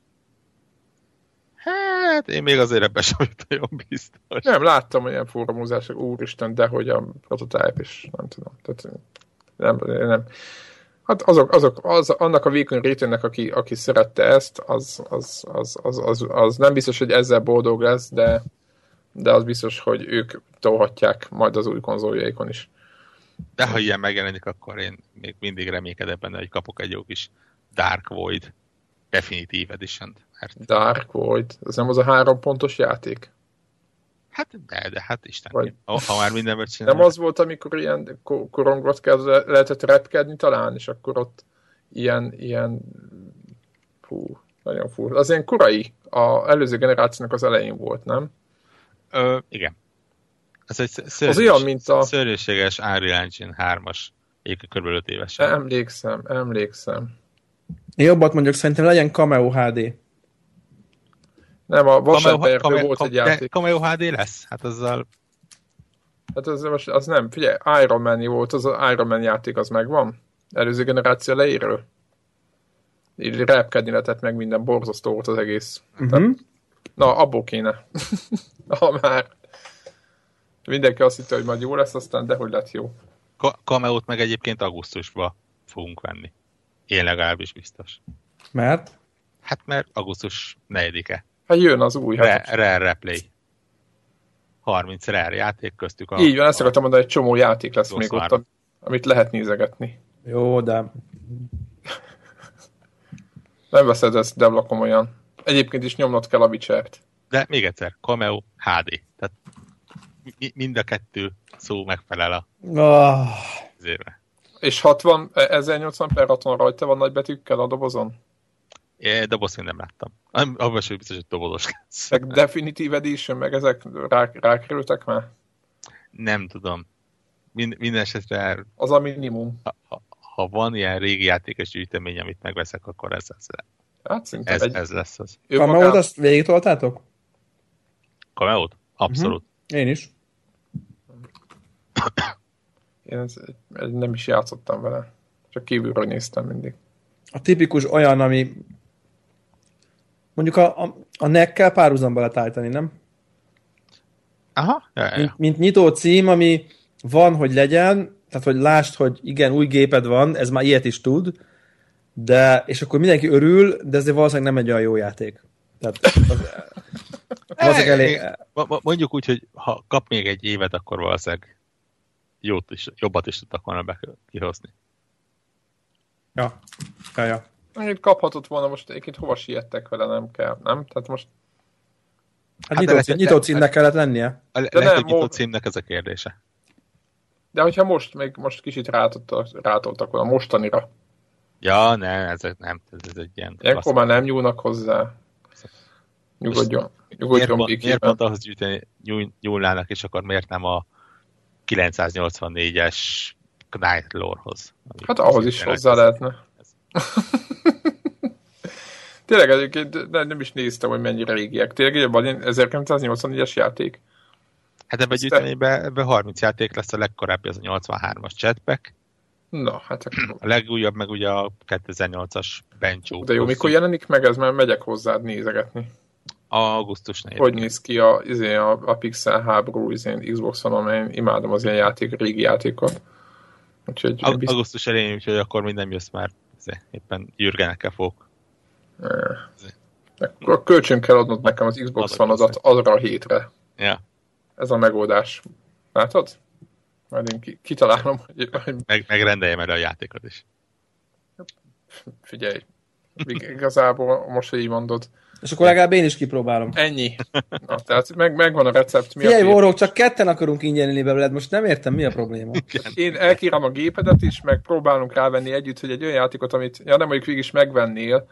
Hát, én még azért ebben sem nagyon biztos. nem, láttam olyan fórumozások, úristen, de hogy a prototype is, nem tudom. Tehát, nem, nem. Hát azok, azok, az, annak a vékony rétőnek, aki, aki szerette ezt, az, az, az, az, az, az, nem biztos, hogy ezzel boldog lesz, de, de az biztos, hogy ők tolhatják majd az új konzoljaikon is. De ha ilyen megjelenik, akkor én még mindig reménykedek benne, hogy kapok egy jó kis Dark Void Definitive edition Mert Dark Void, ez nem az a három pontos játék? hát, de, de hát Isten. Vagy- Ha, ha már mindenből csinálnak. Nem az volt, amikor ilyen ko- korongot kell, lehetett repkedni talán, és akkor ott ilyen, ilyen fú, nagyon fú. Az ilyen korai, a előző generációnak az elején volt, nem? Ö, igen. Ez egy szörnyűs, Az olyan, mint a- szörnyűséges Unreal Engine 3-as, egyébként kb. 5 évesen. Emlékszem, emlékszem. Én jobbat mondjuk, szerintem legyen Cameo HD. Nem, a Cameo- Vasemberről Cameo- volt egy de játék. Cameo HD lesz? Hát azzal Hát az, most, az nem, figyelj, Iron man volt, az az Iron Man játék, az megvan? Előző generáció elejéről? Így repkedni lehetett meg minden, borzasztó volt az egész. Uh-huh. Na, abból kéne. [LAUGHS] ha már. Mindenki azt hitte, hogy majd jó lesz, aztán dehogy lett jó. Ka- Cameo-t meg egyébként augusztusban fogunk venni. Én legalábbis biztos. Mert? Hát mert augusztus 4-e. Hát jön az új. Rare, Hát, Rare Replay. 30 Rare játék köztük a... így van, ezt akartam mondani, egy csomó játék lesz még ott, amit lehet nézegetni. Jó, de [LAUGHS] Nem veszed ezt Devla komolyan. Egyébként is nyomnod kell a Witcher-t. De még egyszer, Cameo HD. Tehát mi- mind a kettő szó megfelel a ah, zérve. És 60, eh, 1080 per 60 rajta van nagybetűkkel a dobozon? É, dobozt én nem láttam. Abban sem biztos, hogy dobozos lesz. Meg Definitive Edition, meg ezek rá, rákerültek már? Nem tudom. Mind, minden esetre, Az a minimum. ha, ha, ha van ilyen régi játékos gyűjtemény, amit megveszek, akkor ez, ez, Hát szinte ez, egy, ez lesz az. ő Cameót magán, azt végig toltátok? Cameo-t? Abszolút. Én is. [COUGHS] én ez, ez nem is játszottam vele. Csak kívülről néztem mindig. A tipikus olyan, ami mondjuk a, a, a neckkel párhuzamba lehet állítani, nem? Aha, ja, ja, ja. Mint, mint nyitó cím, ami van, hogy legyen, tehát hogy lásd, hogy igen, új géped van, ez már ilyet is tud, de, és akkor mindenki örül, de ezért valószínűleg nem egy olyan jó játék. Tehát az, valószínűleg elég, Mondjuk úgy, hogy ha kap még egy évet, akkor valószínűleg jót is, jobbat is tudtak volna be kihozni. ja, ja, ja. Egyébként kaphatott volna most, egyébként hova siettek vele, nem kell, nem? Tehát most Hát, Hát nyitó, cím, nyitó címnek kellett lennie. A le- De lehet, nem, hogy nyitó mo- címnek ez a kérdése. De hogyha most, még most kicsit rátoltak, rátoltak volna mostanira, Ja, nem, ez nem, ez, ez egy ilyen ilyenkor már nem nyúlnak hozzá. Nyugodjon, Miért nyugodjon pont, miért pont ahhoz gyűjteni, nyúl, nyúlnának, és akkor miért nem a 984-es Knight lore-hoz? Hát ahhoz is hozzá lehetne. [LAUGHS] Tényleg egyébként nem, is néztem, hogy mennyire régiek. Tényleg van 1984-es játék. Hát ebben a gyűjteményben ebben 30 játék lesz, a legkorábbi az a 83-as Jetpack, Na, hát akkor... a legújabb meg ugye a 2008-as Bencho. De jó, mikor jelenik meg ez, mert megyek hozzád nézegetni. Augusztus 4 Hogy néz ki a, izé, a, a Pixel háború izé, Xbox-on, amely imádom az ilyen játék, régi játékot. Úgyhogy Ag- bizt... augusztus elején, úgyhogy akkor minden jössz már éppen Jürgenekkel fogok. Akkor kölcsön kell adnod nekem az Xbox fanadat arra a hétre. Ja. Ez a megoldás. Látod? Majd én kitalálom. Hogy... Meg, megrendeljem el a játékot is. Figyelj, igazából most, hogy így mondod. És akkor legalább én is kipróbálom. Ennyi. Na, [LAUGHS] tehát meg, megvan a recept. Mi Figyelj, Vorok, csak ketten akarunk ingyen élni belőled, most nem értem, mi a probléma. [LAUGHS] Én elkírom a gépedet is, meg próbálunk rávenni együtt, hogy egy olyan játékot, amit, ja nem mondjuk végig is megvennél,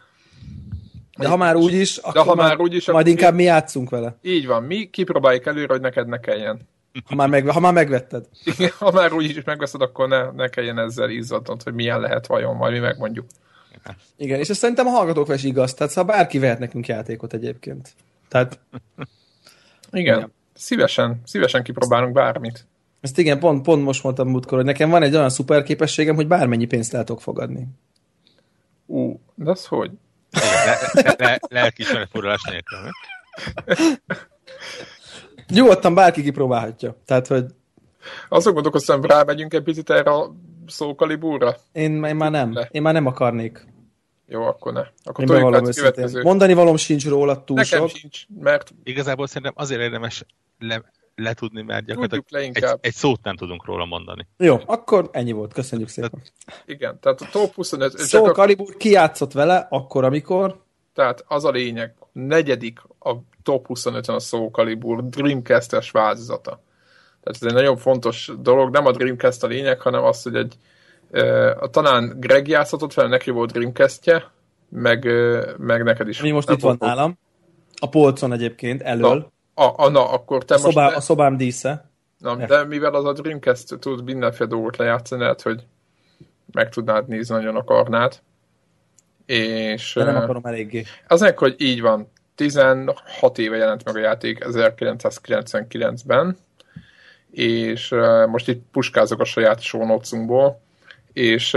de ha már úgy is, akkor ha már, úgy is, majd inkább mi játszunk vele. Így van, mi kipróbáljuk előre, hogy neked ne kelljen. Ha már, meg, ha már megvetted. [LAUGHS] Igen, ha már úgy is megveszed, akkor ne, ne kelljen ezzel izzadnod, hogy milyen lehet vajon, majd mi megmondjuk. Igen, és ez szerintem a hallgatók is igaz, tehát szóval bárki vehet nekünk játékot egyébként. Tehát... Igen, igen. szívesen, szívesen kipróbálunk bármit. Ezt igen, pont, pont most mondtam múltkor, hogy nekem van egy olyan szuper képességem, hogy bármennyi pénzt el tudok fogadni. Ú, de az hogy? Le, le, le, lelkiismeret forrás nélkül? Nyugodtan bárki kipróbálhatja. Tehát, hogy... Azon gondolkoztam, rámegyünk egy picit erre a szókalibúra? Én, én már nem. Le. Én már nem akarnék. Jó, akkor ne. Akkor én bevallom következő. Mondani valóm sincs róla túl Nekem sok. sincs, mert... Igazából szerintem azért érdemes le, letudni, mert gyakorlatilag egy, egy szót nem tudunk róla mondani. Jó, akkor ennyi volt. Köszönjük szépen. Tehát, igen, tehát a top 25... Szó Kalibur kijátszott vele, akkor, amikor... Tehát az a lényeg, negyedik a top 25-en a Soul Calibur Dreamcast-es változata. Tehát ez egy nagyon fontos dolog, nem a Dreamcast a lényeg, hanem az, hogy egy uh, talán Greg játszhatott fel, neki volt Dreamcast-je, meg, uh, meg neked is. Mi most itt van nálam. A polcon egyébként, elől. Na, a, a, na akkor te a most... Szobá, ne... A szobám dísze. Na, de mivel az a Dreamcast tud mindenféle dolgot lejátszani, lehet, hogy meg tudnád nézni, nagyon akarnád. És... De nem akarom eléggé. Azért, hogy így van. 16 éve jelent meg a játék 1999-ben, és most itt puskázok a saját sónocsunkból, és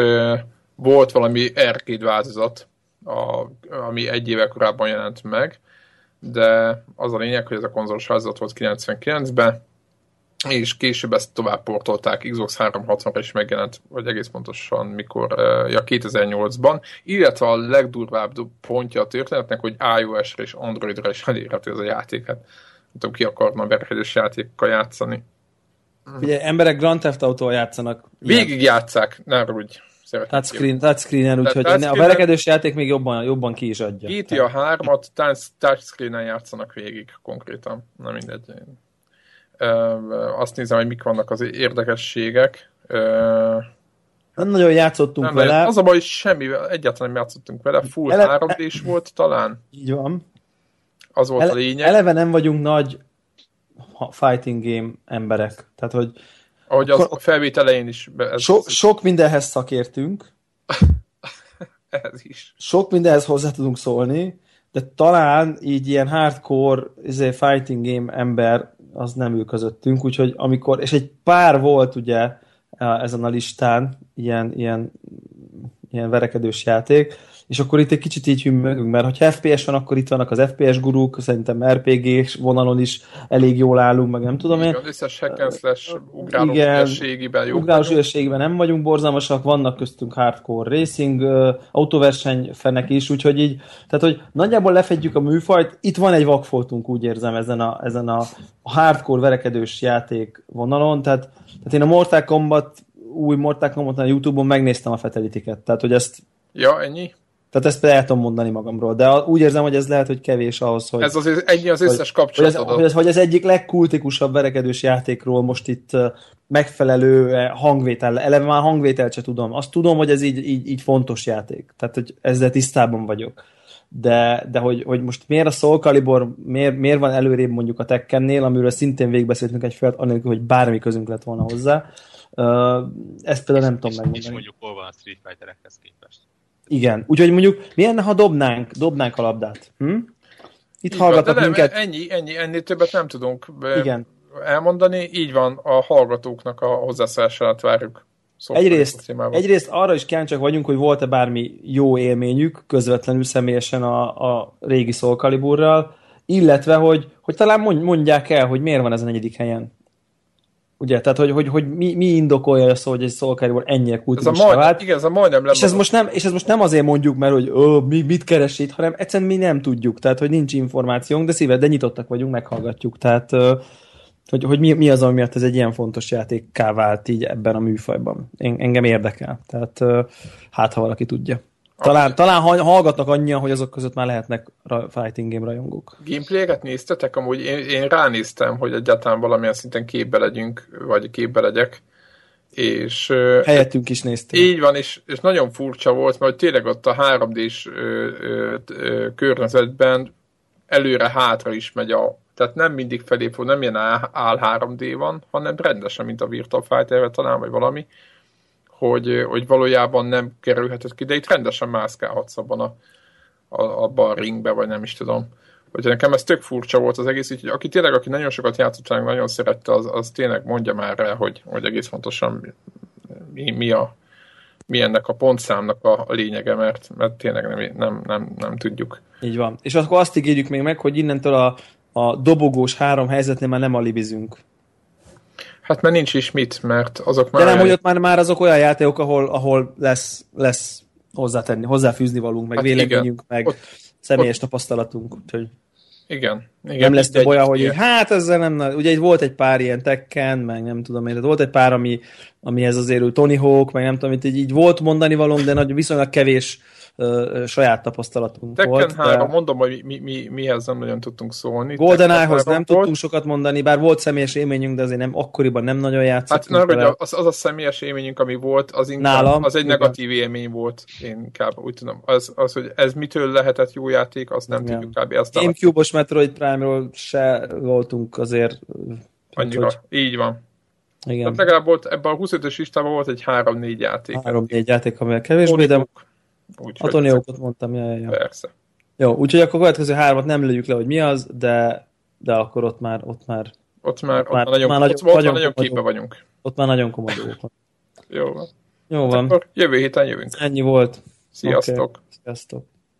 volt valami arcade változat, a, ami egy éve korábban jelent meg, de az a lényeg, hogy ez a konzolos változat volt 99-ben, és később ezt tovább portolták, Xbox 360-ra is megjelent, vagy egész pontosan mikor, ja 2008-ban, illetve a legdurvább pontja a történetnek, hogy iOS-re és Android-ra is elérhető ez a játék. Hát nem tudom, ki akarna berkedős játékkal játszani. Ugye emberek Grand Theft auto játszanak. Végig játszák, ne úgy. Touchscreen, touchscreen-en, úgyhogy a verekedős játék még jobban, jobban ki is adja. GTA 3-at touchscreen-en játszanak végig konkrétan. Na mindegy azt nézem, hogy mik vannak az érdekességek. Nem nagyon játszottunk nem, vele. Az a baj, hogy semmivel, egyáltalán nem játszottunk vele. Full Ele... 3 d volt talán. Így van. Az volt Ele... a lényeg. Eleve nem vagyunk nagy fighting game emberek. Tehát, hogy ahogy az a felvét elején is. Ez, so, ez sok mindenhez szakértünk. [LAUGHS] ez is. Sok mindenhez hozzá tudunk szólni, de talán így ilyen hardcore izé, fighting game ember az nem ül közöttünk, úgyhogy amikor, és egy pár volt ugye ezen a listán, ilyen, ilyen, ilyen verekedős játék, és akkor itt egy kicsit így hümmögünk, mert ha FPS van, akkor itt vannak az FPS guruk, szerintem RPG vonalon is elég jól állunk, meg nem tudom én. Az összes hack slash ugrálós ügyességében jó Ugrálós ügyességében nem vagyunk borzalmasak, vannak köztünk hardcore racing, autóverseny fenek is, úgyhogy így, tehát hogy nagyjából lefedjük a műfajt, itt van egy vakfoltunk, úgy érzem, ezen a, ezen a, hardcore verekedős játék vonalon, tehát, tehát én a Mortal Kombat új Mortal Kombat a Youtube-on megnéztem a fetelitiket, tehát hogy ezt Ja, ennyi? Tehát ezt el tudom mondani magamról, de úgy érzem, hogy ez lehet, hogy kevés ahhoz, hogy... Ez az ennyi az összes kapcsolat. Hogy, hogy, ez, hogy ez egyik legkultikusabb verekedős játékról most itt megfelelő hangvétel, eleve már hangvételt se tudom. Azt tudom, hogy ez így, így, így fontos játék. Tehát, hogy ezzel tisztában vagyok. De, de hogy, hogy most miért a Soul Calibur, miért, miért van előrébb mondjuk a Tekkennél, amiről szintén végbeszéltünk egy felet, anélkül, hogy bármi közünk lett volna hozzá. Uh, ezt például nem tudom megmondani. És mondjuk hol van a Street Fighterekhez képest. Igen, úgyhogy mondjuk milyen, ha dobnánk, dobnánk a labdát? Hm? Itt így hallgatnak van, minket. Ennyi, ennyi, ennél többet nem tudunk Igen. elmondani. Így van, a hallgatóknak a hozzászólását várjuk. Szóval egyrészt, egyrészt arra is kíváncsiak vagyunk, hogy volt-e bármi jó élményük közvetlenül személyesen a, a régi Soul Caliburral, illetve, hogy, hogy talán mondják el, hogy miért van ez a negyedik helyen. Ugye, tehát hogy, hogy, hogy mi, mi indokolja azt, hogy egy Calibur ennyire kultikus vált. Igen, ez a majdnem és ez, most nem, és ez most nem azért mondjuk, mert hogy ó, mi, mit keres itt, hanem egyszerűen mi nem tudjuk, tehát hogy nincs információnk, de szíved, de nyitottak vagyunk, meghallgatjuk. Tehát hogy, hogy mi, mi az, ami miatt ez egy ilyen fontos játékká vált így ebben a műfajban. En, engem érdekel. Tehát hát, ha valaki tudja. Talán, talán hallgatnak annyian, hogy azok között már lehetnek fighting game rajongók. Gameplay-eket néztetek? Amúgy én, én ránéztem, hogy egyáltalán valamilyen szinten képbe legyünk, vagy képbe legyek. És, Helyettünk is néztünk. Így van, és, és nagyon furcsa volt, mert tényleg ott a 3D-s környezetben előre-hátra is megy a, tehát nem mindig felé fog, nem ilyen áll 3D van, hanem rendesen, mint a Virtual fighter talán, vagy valami, hogy, hogy valójában nem kerülhetett ki, de itt rendesen mászkálhatsz abban a, a, abban a ringbe, vagy nem is tudom. Hogy nekem ez tök furcsa volt az egész, úgyhogy aki tényleg, aki nagyon sokat játszott, nagyon szerette, az, az tényleg mondja már rá, hogy, hogy egész fontosan mi, mi a, mi ennek a pontszámnak a, a lényege, mert, mert tényleg nem, nem, nem, nem tudjuk. Így van. És akkor azt ígérjük még meg, hogy innentől a, a dobogós három helyzetnél már nem alibizünk. Hát mert nincs is mit, mert azok már... De nem, hogy ott már, már azok olyan játékok, ahol, ahol lesz, lesz hozzátenni, hozzáfűzni valunk, meg hát véleményünk, meg ott, személyes ott... tapasztalatunk. Úgyhogy... Igen. igen. Nem lesz több olyan, hogy így, hát ezzel nem, ugye itt volt egy pár ilyen tekken, meg nem tudom én, volt egy pár, ami, amihez azért Tony Hawk, meg nem tudom, itt így, így volt mondani valónk, de nagy, viszonylag kevés ö, saját tapasztalatunk Tekken volt. 3, de... mondom, hogy mi, mi, mihez nem nagyon tudtunk szólni. GoldenEye-hoz nem volt. tudtunk sokat mondani, bár volt személyes élményünk, de azért nem, akkoriban nem nagyon játszottunk. Hát nem, az, az a személyes élményünk, ami volt, az inkább, Nálam, az egy igen. negatív élmény volt, én inkább úgy tudom. Az, az, hogy ez mitől lehetett jó játék, azt nem igen. tudjuk kb. Azt Gamecube-os Metroid Prime-ról se voltunk azért. Annyira, hogy... így van. Igen. Tehát legalább volt, ebben a 25-ös listában volt egy 3-4 játék. 3-4 játék, amivel kevésbé, de úgy, a Tony Hawkot mondtam, ja, ja. Persze. Jó, úgyhogy akkor a következő hármat nem lőjük le, hogy mi az, de, de akkor ott már, ott már ott már, ott már, ott nagyon, már nagyon, ott, nagyon, nagyon képbe vagyunk. Ott már nagyon komoly van. Jó van. Jó van. Akkor jövő héten jövünk. Ennyi volt. Sziasztok. Okay. Sziasztok.